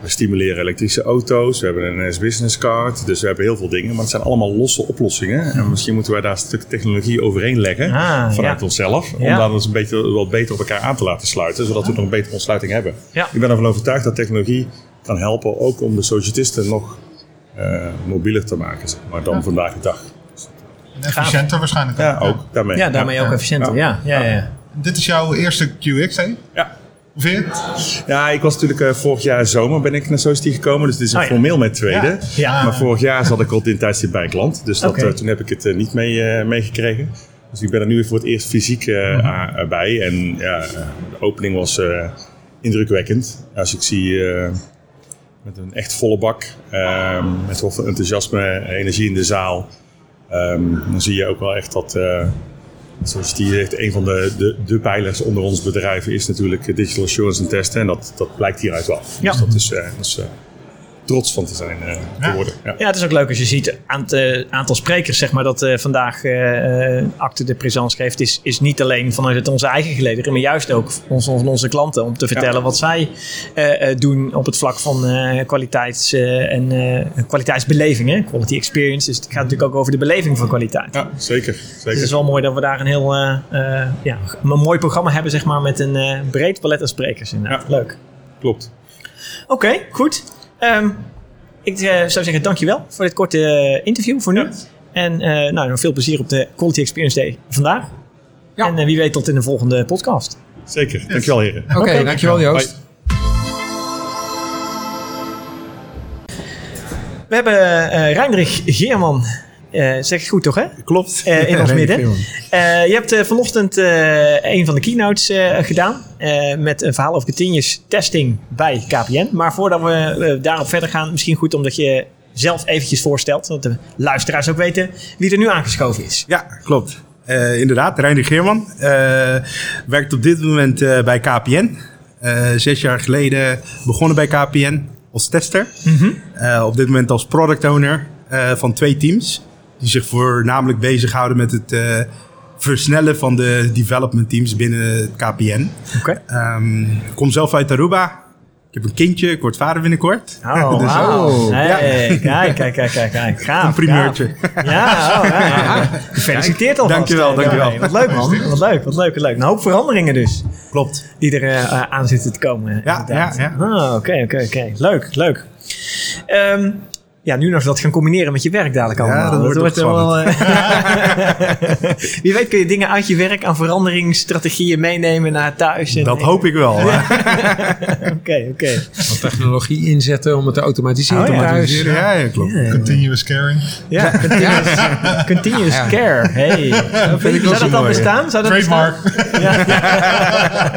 we stimuleren elektrische auto's, we hebben een S-Business Card. Dus we hebben heel veel dingen, maar het zijn allemaal losse oplossingen. En misschien moeten wij daar een stuk technologie overheen leggen ah, vanuit ja. onszelf. Om Ja. dat eens een beetje wat beter op elkaar aan te laten sluiten, zodat we nog een betere ontsluiting hebben. Ja. Ik ben ervan overtuigd dat technologie kan helpen ook om de societisten nog eh, mobieler te maken, zeg maar dan vandaag de dag. En efficiënter waarschijnlijk ook. Ja, ook daarmee. Ja, daarmee ook efficiënter. Ja, ja, ja. ja. Dit is jouw eerste QX, hè? Ja. Het? Ja, ik was natuurlijk uh, vorig jaar zomer ben ik naar Society gekomen. Dus dit is Oh ja. formeel mijn tweede. Ja. Ja. Maar vorig jaar zat ik al in tijdstip bij klant. Dus dat, eh, toen heb ik het eh, niet mee, eh, meegekregen. Dus ik ben er nu voor het eerst fysiek eh, Mhm. bij. En ja, eh, de opening was eh, indrukwekkend. Als ik zie eh, met een echt volle bak. ehm, met heel veel enthousiasme en energie in de zaal. ehm, dan zie je ook wel echt dat... eh, Zoals die zegt, een van de, de, de pijlers onder ons bedrijf is natuurlijk digital assurance en testen. En dat, dat blijkt hieruit wel. Ja. Dus dat is, eh, dat is eh, trots van te zijn eh, Ja. te worden. Ja. Ja, het is ook leuk als je ziet aan het eh, aantal sprekers zeg maar, dat eh, vandaag acte de présence geeft, is, is niet alleen vanuit het onze eigen gelederen, maar juist ook van onze klanten om te vertellen wat zij eh, eh, doen op het vlak van eh, kwaliteits- eh, en eh, kwaliteitsbeleving, hè? quality experience. Dus het gaat natuurlijk ook over de beleving van kwaliteit. Ja, zeker. Dus het zeker. is wel mooi dat we daar een heel eh, eh, ja, een mooi programma hebben, zeg maar, met een eh, breed palet aan sprekers. Inderdaad. Leuk. Klopt. Oké, goed. Ehm, ik eh, zou zeggen dankjewel voor dit korte eh, interview voor nu. En eh, nou, nog veel plezier op de Quality Experience Day vandaag. Ja. En wie weet tot in de volgende podcast. Zeker. Dankjewel heren. Oké, Oké. dankjewel Joost. We hebben eh Reindrich Geerman. Eh, zeg ik goed toch, hè? Klopt. Eh, in [LAUGHS] ons Ja, midden. Eh, je hebt vanochtend eh, een van de keynotes eh, gedaan. eh, met een verhaal over continuous testing bij KPN. Maar voordat we daarop verder gaan, misschien goed omdat je zelf eventjes voorstelt. Dat de luisteraars ook weten wie er nu aangeschoven is. Ja, klopt. Uh, inderdaad, Reiner Geerman. Uh, werkt op dit moment bij KPN. zes jaar geleden begonnen bij KPN als tester. Mm op dit moment als product owner van twee teams. Die zich voornamelijk bezighouden met het versnellen van de development teams binnen het KPN. Oké. Um, ik kom zelf uit Aruba. Ik heb een kindje, ik word vader binnenkort. Oh, [LAUGHS] dus, wow. Hey, Kijk, kijk, kijk, kijk, kijk. Gaaf, Een primeurtje. Ja, oh, ja, ja. Gefeliciteerd alvast. Dankjewel, dankjewel. wat leuk man, wat leuk, wat leuk, wat leuk. Een hoop veranderingen dus. Klopt. Die er uh, aan zitten te komen. Ja, ja, ja. Ah, oké, oké, oké. Leuk, leuk. Um, ja, nu nog dat gaan combineren met je werk dadelijk allemaal. Ja, dat, wordt, wel. Uh... [LAUGHS] Wie weet kun je dingen uit je werk aan veranderingsstrategieën meenemen naar thuis. En, dat hoop ik wel. [LAUGHS] Oké, oké. technologie inzetten om het te automatiseren. Oh, automatiseren. Ja, ja, klopt. Continuous caring. Ja, [LAUGHS] continuous, continuous care. Hey. Vind, zou dat dan bestaan? Zou dat Trademark. Bestaan? Ja,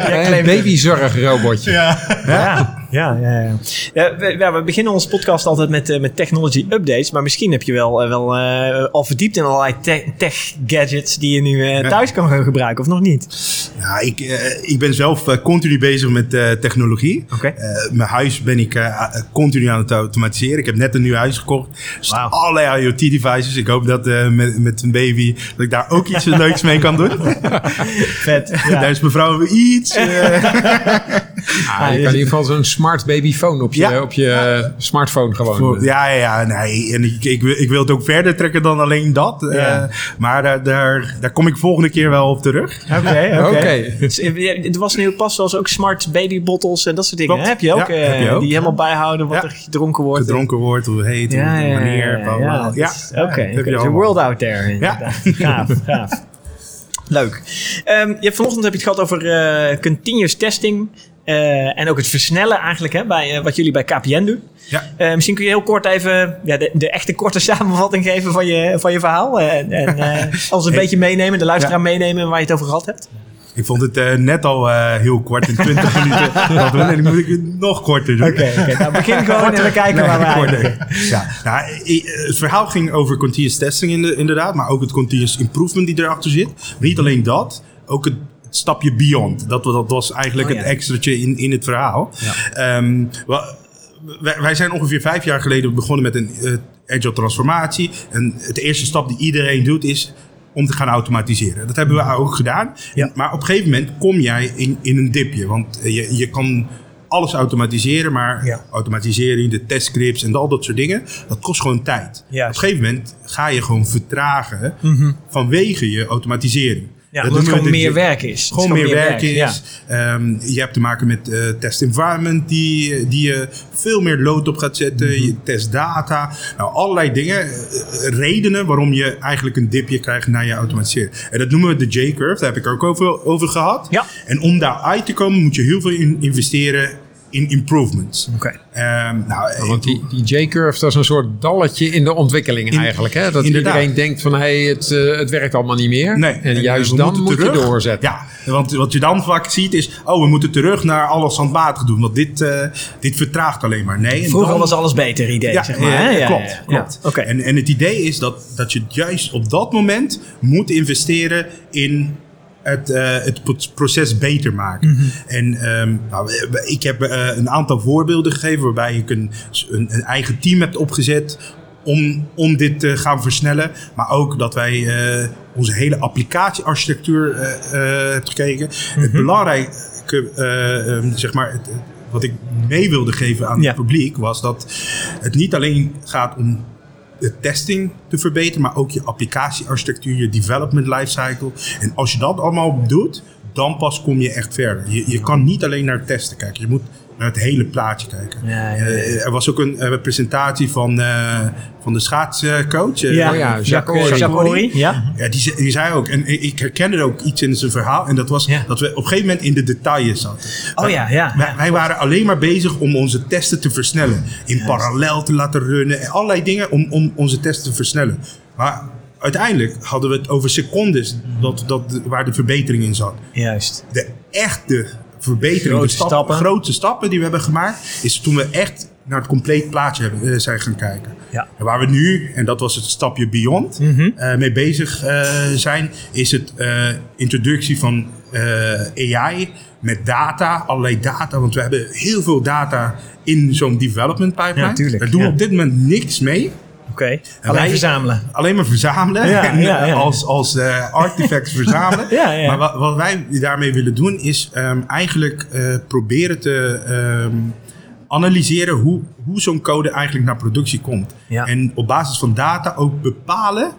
ja. ja, babyzorgrobotje. Ja. ja. Ja, ja, ja. ja we, we, beginnen onze podcast altijd met, uh, met technology updates. Maar misschien heb je wel, uh, wel uh, al verdiept in allerlei te tech gadgets die je nu thuis kan gaan gebruiken, of nog niet? Ja, ik, ik ben zelf continu bezig met technologie. Okay. mijn huis ben ik continu aan het automatiseren. Ik heb net een nieuw huis gekocht. Dus wow. allerlei IoT-devices. Ik hoop dat met, met een baby dat ik daar ook iets [LAUGHS] leuks mee kan doen. Vet. Ja. [LAUGHS] Daar is mevrouw iets. [LAUGHS] ah, je kan in ieder geval zo'n smart babyphone op je, op je smartphone gewoon. ja, ja, nee. En ik, ik, ik, wil het ook verder trekken dan alleen dat. Uh, maar daar, daar, daar kom ik volgende keer wel op terug. Oké, oké. [LAUGHS] Het was nu pas zoals ook smart babybottles en dat soort dingen. Heb je ook, ja, uh, heb je Die helemaal bijhouden wat er gedronken wordt. Gedronken wordt, hoe heet, hoe, wanneer. Ja, ja. Oké, the world out there. Ja. [LAUGHS] Gaaf, gaaf. Leuk. Um, je vanochtend heb je het gehad over uh, continuous testing. Uh, en ook het versnellen eigenlijk hè, bij uh, wat jullie bij KPN doen. Ja. Uh, misschien kun je heel kort even ja, de, de, echte korte [LAUGHS] samenvatting geven van je, van je verhaal. en [LAUGHS] en ons een beetje meenemen, de luisteraar ja. meenemen waar je het over gehad hebt. Ik vond het net al heel kort, in 20 [LAUGHS] minuten. En dan moet ik het nog korter doen. Oké, okay, okay. nou begin gewoon en we kijken nee, waar we Ja, nou, het verhaal ging over continuous testing inderdaad, maar ook het continuous improvement die erachter zit. Maar niet alleen dat, ook het stapje beyond. Dat, dat was eigenlijk oh, ja. het extraatje in, in het verhaal. Ja. Um, wij, wij, zijn ongeveer vijf jaar geleden begonnen met een uh, agile transformatie. En het eerste stap die iedereen doet is om te gaan automatiseren. Dat hebben we ook gedaan. Ja. Maar op een gegeven moment kom jij in, in een dipje. Want je, je kan alles automatiseren, maar ja. automatisering, de testscripts en al dat soort dingen, dat kost gewoon tijd. Op een gegeven moment ga je gewoon vertragen mm -hmm. vanwege je automatisering. Ja, dat het gewoon meer werk is. Gewoon, meer, meer werk, is. Ja. Um, je hebt te maken met uh, test environment die, die je veel meer load op gaat zetten. Mm -hmm. Je testdata. Nou, allerlei dingen. Uh, redenen waarom je eigenlijk een dipje krijgt naar je automatiseren. En dat noemen we de J-curve. Daar heb ik ook over, over gehad. Ja. En om daar uit te komen moet je heel veel in investeren in improvements. Oké. Okay. Um, nou, want die, die J-curve, dat is een soort dalletje in de ontwikkeling in, eigenlijk. Hè? Dat inderdaad. iedereen denkt van, hé, hey, het, uh, het werkt allemaal niet meer. Nee. En, en juist dan moet terug. je doorzetten. Ja, want wat je dan vaak ziet is, oh, we moeten terug naar alles handmatig doen. Want dit, uh, dit vertraagt alleen maar. Nee. Vroeger dan, was alles beter idee, ja, zeg maar. Ja, klopt, klopt. Ja, okay. en, en het idee is dat, dat je juist op dat moment moet investeren in het, uh, het proces beter maken. Mhm. Mm -hmm. En um, nou, ik heb uh, een aantal voorbeelden gegeven waarbij ik een, een, een, eigen team heb opgezet om, om dit te gaan versnellen. Maar ook dat wij uh, onze hele applicatiearchitectuur hebben gekeken. Mm -hmm. Het belangrijke, um, zeg maar, het, wat ik mee wilde geven aan ja. het publiek was dat het niet alleen gaat om de testing te verbeteren, maar ook je applicatiearchitectuur, je development lifecycle. En als je dat allemaal doet, dan pas kom je echt verder. Je, je kan niet alleen naar testen kijken, je moet naar het hele plaatje kijken. Ja, ja, ja. Uh, er was ook een uh, presentatie van, uh, van de schaatscoach. ja, oh ja, Jacques Jacques ja. ja die, die zei ook, en ik herkende ook iets in zijn verhaal, en dat was dat we op een gegeven moment in de details zaten. Oh ja, ja. Wij, wij waren alleen maar bezig om onze testen te versnellen. In parallel te laten runnen, en allerlei dingen om, om onze testen te versnellen. Maar uiteindelijk hadden we het over secondes dat, dat, waar de verbetering in zat. Juist. De echte verbetering, grote de stap, stappen. grote stappen die we hebben gemaakt, is toen we echt naar het compleet plaatje hebben, zijn gaan kijken. Ja. En waar we nu, en dat was het stapje beyond, mee bezig zijn, is het introductie van AI met data, allerlei data. Want we hebben heel veel data in zo'n development pipeline. Ja, tuurlijk, Daar doen we ja. op dit moment niks mee. Oké, En alleen verzamelen. Alleen maar verzamelen. Ja, [LAUGHS] en, ja, ja. Als, als eh, artifacts [LAUGHS] verzamelen. Maar wat, wat wij daarmee willen doen is ehm, eigenlijk eh, proberen te ehm, analyseren hoe, hoe zo'n code eigenlijk naar productie komt. En op basis van data ook bepalen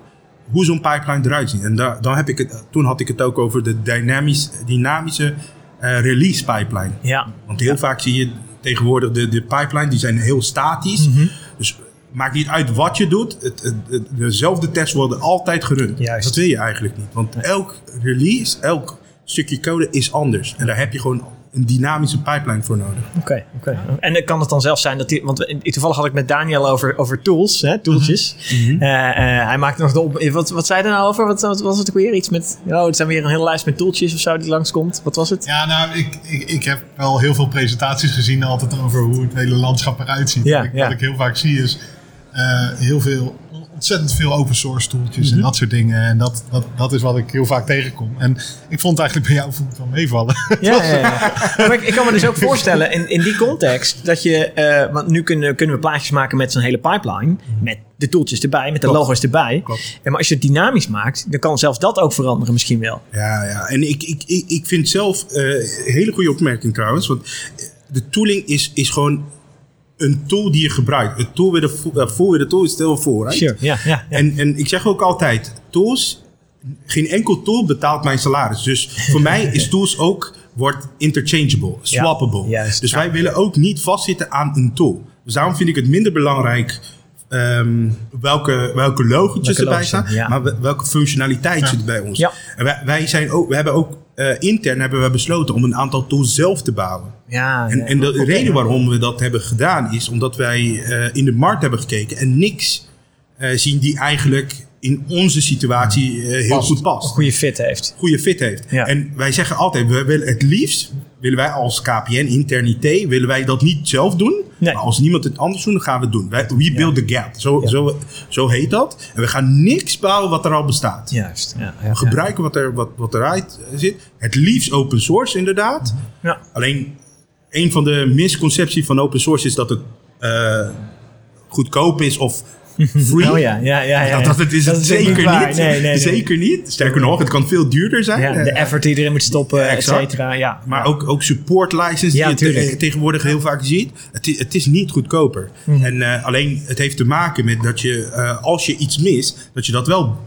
hoe zo'n pipeline eruit ziet. En dan heb ik het, toen had ik het ook over de dynamisch, dynamische eh, release pipeline. Ja. Want heel vaak zie je tegenwoordig de, de pipeline, die zijn heel statisch. Mhm. Dus maakt niet uit wat je doet. Het, het, het- dezelfde tests worden altijd gerund. Juist. Dat wil je eigenlijk niet. Want elk release, elk stukje code is anders. En daar heb je gewoon een dynamische pipeline voor nodig. Oké, oké. En kan het dan zelfs zijn dat die... Want toevallig had ik met Daniel over, over tools, hè, tooltjes. Mhm. Eh, eh, hij maakte nog de op... Wat, wat zei hij nou over? Wat, wat was het ook weer? Iets met... Oh, het zijn weer een hele lijst met tooltjes of zo die langskomt. Wat was het? Ja, nou, ik, ik, ik heb wel heel veel presentaties gezien altijd over hoe het hele landschap eruit ziet. Ja, Wat ik, ja. wat ik heel vaak zie is heel veel, ontzettend veel open source tooltjes Mhm. en dat soort dingen. En dat, dat, dat is wat ik heel vaak tegenkom. En ik vond het eigenlijk bij jou vond ik wel meevallen. Ja, ja, ja. Maar ik, ik kan me dus ook voorstellen in, in die context dat je, eh, want nu kunnen, kunnen we plaatjes maken met zo'n hele pipeline, met de tooltjes erbij, met de Klopt. logo's erbij. Klopt. En maar als je het dynamisch maakt, dan kan zelfs dat ook veranderen misschien wel. Ja, ja. En ik, ik, ik, ik vind zelf eh, een hele goede opmerking trouwens. Want de tooling is, is gewoon een tool die je gebruikt. Een tool weer de, eh, voor weer de tool is stel voor. right? Sure, ja, ja. ja. En, en ik zeg ook altijd, tools, geen enkel tool betaalt mijn salaris. Dus voor [LAUGHS] mij is tools ook, wordt interchangeable, swappable. dus wij willen ook niet vastzitten aan een tool. Dus daarom vind ik het minder belangrijk ehm, welke, welke logotjes Welke erbij staan, ja. maar we- welke functionaliteit Ja. zit bij ons. Ja. En wij, wij, zijn ook, we hebben ook eh, intern hebben we besloten om een aantal tools zelf te bouwen. Ja, En, ja. en de Oké. reden waarom we dat hebben gedaan is omdat wij eh, in de markt hebben gekeken en niks eh, zien die eigenlijk in onze situatie eh, heel Past. goed een past. goede fit heeft. Goede fit heeft. Ja. En wij zeggen altijd, we willen het liefst, willen wij als KPN, intern IT, willen wij dat niet zelf doen. Nee. Maar als niemand het anders doet, dan gaan we het doen. Wij, we build the gap. Zo, Ja. zo, zo heet dat. En we gaan niks bouwen wat er al bestaat. Juist. Ja, ja, We gebruiken wat, er, wat, wat eruit zit. Het liefst open source inderdaad. Ja. Alleen een van de misconcepties van open source is dat het eh, goedkoop is of [LAUGHS] free. Oh ja, ja, ja. ja, Dat, dat, het is Dat het zeker niet. Nee, nee, nee. Zeker niet. Sterker nog, het kan veel duurder zijn. Ja, de Eh, effort die erin moet stoppen, et cetera. Ja. maar ook, ook support license Ja, die je eh, tegenwoordig heel vaak ziet. Het, i- het is niet goedkoper. Mhm. En alleen het heeft te maken met dat je, als je iets mist, dat je dat wel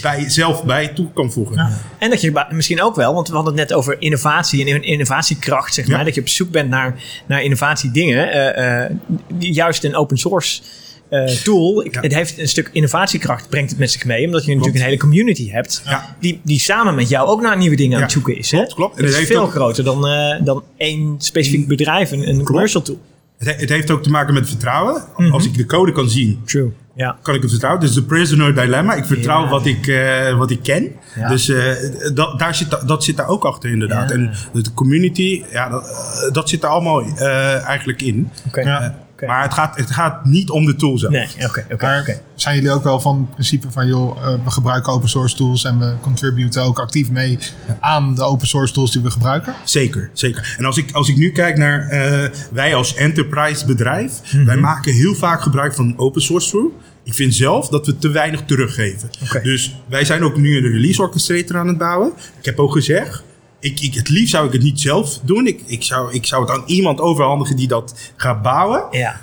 bij, zelf bij toe kan voegen. En dat je misschien ook wel, want we hadden het net over innovatie en in- innovatiekracht, zeg Ja. maar. Dat je op zoek bent naar, naar innovatiedingen. die juist een open source eh, tool, Ja. het heeft een stuk innovatiekracht, brengt het met zich mee. Omdat je natuurlijk een hele community hebt. Ja. Die, die samen met jou ook naar nieuwe dingen aan het Ja. zoeken is. Hè? Klopt, klopt. En dat het is heeft veel ook- groter dan, dan één specifiek bedrijf, een, een commercial tool. Het, he- het heeft ook te maken met vertrouwen. Mhm. Als ik de code kan zien, True. Ja. kan ik het vertrouwen. Dus de prisoner dilemma. Ik vertrouw Ja. wat, ik, eh, wat ik ken. Ja. Dus eh, dat, daar zit, dat zit daar ook achter inderdaad. En de community, ja, dat, eh, dat zit er allemaal eigenlijk in. Maar het gaat, het gaat niet om de tool zelf. Nee, oké, oké. Maar oké. zijn jullie ook wel van het principe van, joh, eh, we gebruiken open source tools en we contributen ook actief mee aan de open source tools die we gebruiken? Zeker, zeker. En als ik, als ik nu kijk naar eh, wij als enterprise bedrijf, Mhm. wij maken heel vaak gebruik van open source tool. Ik vind zelf dat we te weinig teruggeven. Oké. Dus wij zijn ook nu een release orchestrator aan het bouwen. Ik heb ook gezegd, ik, ik, het liefst zou ik het niet zelf doen. Ik, ik, zou, ik zou het aan iemand overhandigen die dat gaat bouwen. Ja.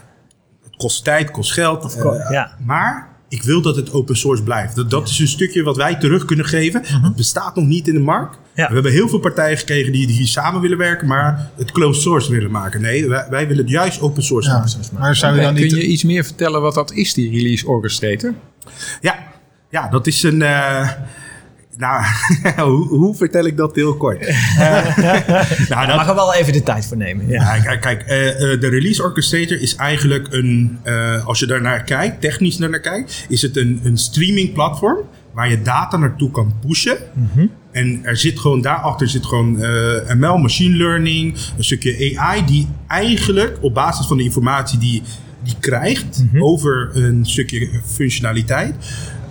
Het kost tijd, kost geld. Of course, eh, ja. Maar ik wil dat het open source blijft. Dat, dat is een stukje wat wij terug kunnen geven. Mhm. Het bestaat nog niet in de markt. Ja. We hebben heel veel partijen gekregen die hier samen willen werken, maar het closed source willen maken. Nee, wij, wij willen het juist open source Ja. maken. Maar zou je dan Kun niet... je iets meer vertellen wat dat is, die release orchestrator? Ja, ja dat is een. eh, nou, [LAUGHS] hoe, hoe vertel ik dat heel kort? [LAUGHS] Eh, [LAUGHS] nou, dat, mag er wel even de tijd voor nemen. Ja. Kijk, kijk eh, eh, de release orchestrator is eigenlijk een, als je daarnaar kijkt, technisch daarnaar kijkt, is het een, een streaming platform waar je data naartoe kan pushen. En er zit gewoon, daarachter zit gewoon ML, machine learning, een stukje AI, die eigenlijk op basis van de informatie die die krijgt over een stukje functionaliteit,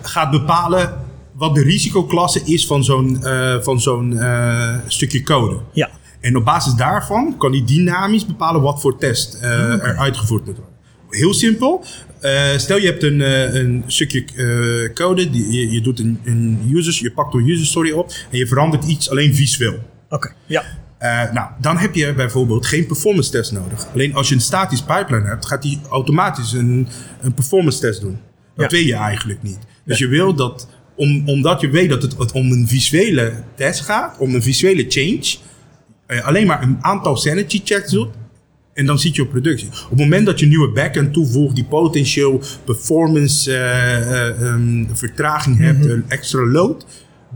gaat bepalen wat de risicoklasse is van zo'n eh, van zo'n eh, stukje code. Ja. En op basis daarvan kan hij dynamisch bepalen wat voor test eh, er uitgevoerd moet worden. Heel simpel. Stel je hebt een, een stukje code, die, je, je, doet een, een users, je pakt een user story op en je verandert iets alleen visueel. Oké. Ja. Nou, dan heb je bijvoorbeeld geen performance test nodig. Alleen als je een statisch pipeline hebt, gaat die automatisch een, een performance test doen. Dat Ja. weet je eigenlijk niet. Dus je wil dat, om, omdat je weet dat het, het om een visuele test gaat, om een visuele change, eh, alleen maar een aantal sanity checks doet. En dan zit je op productie. Op het moment dat je een nieuwe backend toevoegt die potentieel performance eh, eh, ehm, vertraging hebt, een extra load,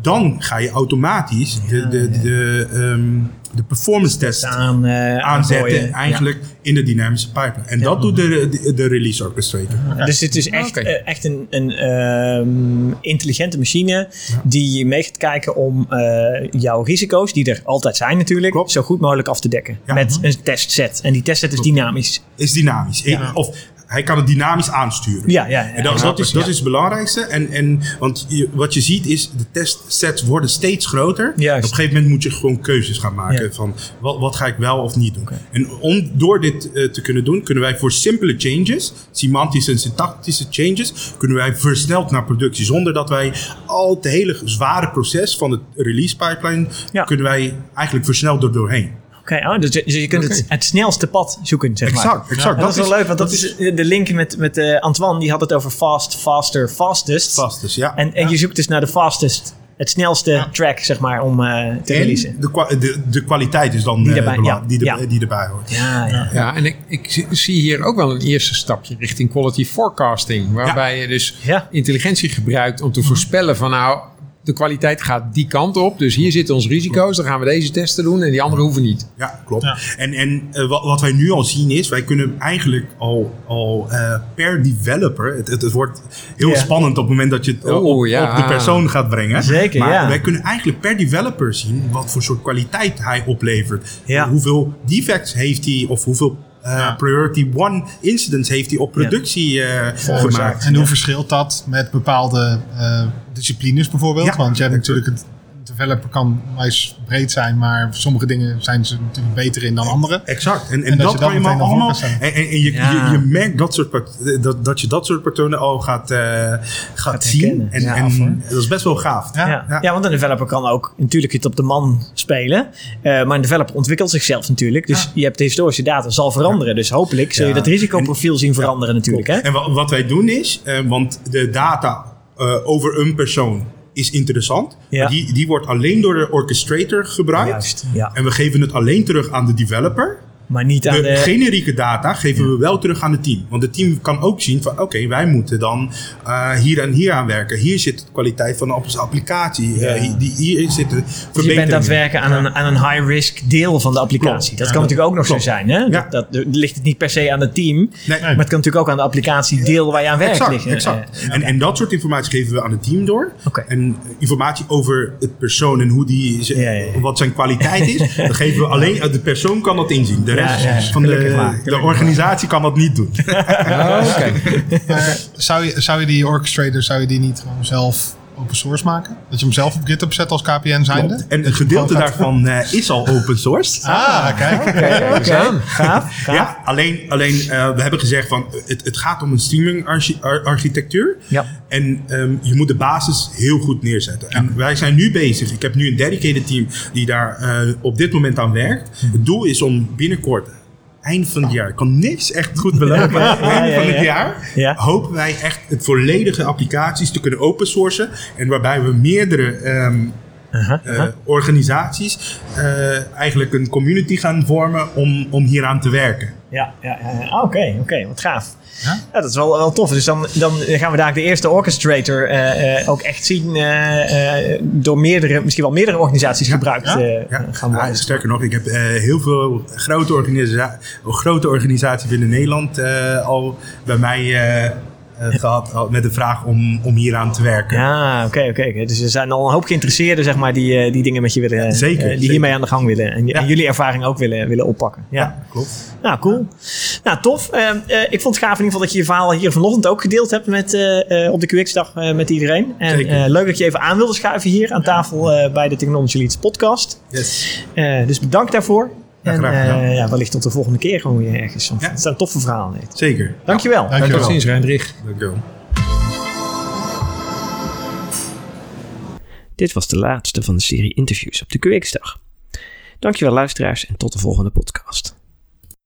dan ga je automatisch de, de, de, ehm, de performance test Aan, eh, aanzetten, eigenlijk in de dynamische pipeline. En dat doet de, de, de release orchestrator. Ja, dus het is echt, eh, echt een, een ehm, intelligente machine die mee gaat kijken om eh, jouw risico's, die er altijd zijn natuurlijk, Klopt. zo goed mogelijk af te dekken. Ja. Met een testset. En die testset is dynamisch. Is dynamisch. Of hij kan het dynamisch aansturen. Ja, ja, ja. En dat, dat, is, dat is het belangrijkste. En, en, want je, wat je ziet is, de testsets worden steeds groter. Juist. Op een gegeven moment moet je gewoon keuzes gaan maken. Ja. Van wat, wat ga ik wel of niet doen. En om door dit eh, te kunnen doen, kunnen wij voor simpele changes, semantische en syntactische changes, kunnen wij versneld naar productie. Zonder dat wij al het hele zware proces van het release pipeline, Ja. kunnen wij eigenlijk versneld er doorheen. Oké, oh, dus, dus je kunt het, het snelste pad zoeken, zeg maar. Exact, exact. Ja, dat, is wel leuk, want dat, is de link met, met eh, Antoine, die had het over fast, faster, fastest. Dus, ja. En, en je zoekt dus naar de fastest, het snelste track, zeg maar, om eh, te releasen. En de, kwa- de, de kwaliteit is dan Die eh, erbij- belang- die, ja. die erbij hoort. Ja, ja. Ja, en ik, ik zie- hier ook wel een eerste stapje richting quality forecasting. Waarbij je dus Ja. intelligentie gebruikt om te voorspellen van nou, de kwaliteit gaat die kant op. Dus hier zitten onze risico's, dan gaan we deze testen doen en die andere hoeven niet. Ja, klopt. En, en eh, wat, wat wij nu al zien is, wij kunnen eigenlijk al, al eh, per developer, het, het, het wordt heel Ja. spannend op het moment dat je het Oh, op, ja. op de persoon gaat brengen. Zeker, maar ja. wij kunnen eigenlijk per developer zien wat voor soort kwaliteit hij oplevert. Ja. Hoeveel defects heeft hij of hoeveel eh, priority one incidents heeft hij op productie eh, gemaakt. En hoe verschilt dat met bepaalde eh, disciplines bijvoorbeeld? Ja. Want je hebt natuurlijk een developer kan wijs breed zijn, maar sommige dingen zijn ze natuurlijk beter in dan andere. Exact. En, en, En dat dat, je dat kan je maar allemaal. En, en, en je, Ja. je, je merkt dat, soort, dat, dat je dat soort patronen al gaat, eh, gaat, zien. En, Ja, en dat is best wel gaaf. Ja. Ja. Ja. Ja. want een developer kan ook natuurlijk het op de man spelen. Eh, maar een developer ontwikkelt zichzelf natuurlijk. Dus je hebt de historische data zal veranderen. Dus hopelijk zul je dat risicoprofiel zien veranderen natuurlijk. Hè? En wa- wat wij doen is, eh, want de data eh, over een persoon is interessant. Ja. Die, die wordt alleen door de orchestrator gebruikt. Juist, ja. En we geven het alleen terug aan de developer. Maar niet aan De de... generieke data geven we wel terug aan het team. Want het team kan ook zien van oké, wij moeten dan eh, hier en hier aan werken. Hier zit de kwaliteit van onze applicatie. Eh, hier, die- hier zitten Dus je bent aan het werken aan een, aan een high-risk deel van de applicatie. Klopt. Dat Ja, kan dat- natuurlijk ook nog klopt. zo zijn. Hè? Ja. Dat, dat, ligt het niet per se aan het team. Nee. Maar het kan natuurlijk ook aan de applicatie deel waar je aan werkt Exact, liggen. exact. Eh, en, en dat soort informatie geven we aan het team door. Oké. En informatie over het persoon en hoe die, Ja, ja, ja. wat zijn kwaliteit is, [LAUGHS] dat geven we alleen, de persoon kan dat inzien. De Ja, rest ja, van de, de organisatie kan dat niet doen. Oké. [LAUGHS] Maar zou, je, zou je die orchestrator zou je die niet gewoon zelf open source maken? Dat je hem zelf op GitHub zet als KPN zijnde? En een gedeelte daarvan eh, is al open source. Ah, kijk. Oké, gaaf. [LAUGHS] gaaf. Ja, alleen, alleen eh, we hebben gezegd van het, het gaat om een streaming archi- ar- architectuur. Ja. En ehm, je moet de basis heel goed neerzetten. En wij zijn nu bezig. Ik heb nu een dedicated team die daar eh, op dit moment aan werkt. Het doel is om binnenkort. Eind van het jaar. Ik kan niks echt goed beloven. Ja, Eind van het ja. jaar Ja. hopen wij echt het volledige applicaties te kunnen open sourcen. En waarbij we meerdere ehm, Aha, eh, aha. organisaties eh, eigenlijk een community gaan vormen om, om hieraan te werken. Ja, ja, ja. Ah, Oké, oké, wat gaaf. Ja? dat is wel, wel tof. Dus dan, dan gaan we daar de eerste orchestrator eh, ook echt zien door meerdere, misschien wel meerdere organisaties gebruikt Ja, ja. gaan Ja, worden. sterker nog, ik heb heel veel grote, organisa grote organisaties binnen Nederland al bij mij gehad met de vraag om, om hieraan te werken. Ja, oké, oké. Dus er zijn al een hoop geïnteresseerden, zeg maar, die, die dingen met je willen... zeker. die hiermee aan de gang willen. En, en, jullie ervaring ook willen, willen oppakken. Ja, ja klopt. Nou, cool. Nou, tof. ik vond het gaaf in ieder geval dat je je verhaal hier vanochtend ook gedeeld hebt met, op de QX-dag met iedereen. En leuk dat je even aan wilde schuiven hier aan tafel bij de Technology Leads podcast. Yes. dus bedankt daarvoor. Ja, en uh, ja, wellicht tot de volgende keer gewoon weer ergens. Want Het zijn toffe verhalen. Heet. Zeker. Dankjewel. Ja. Dankjewel. Tot ziens, Rendrich. Dankjewel. Dit was de laatste van de serie interviews op de QX-dag. Dankjewel luisteraars en tot de volgende podcast.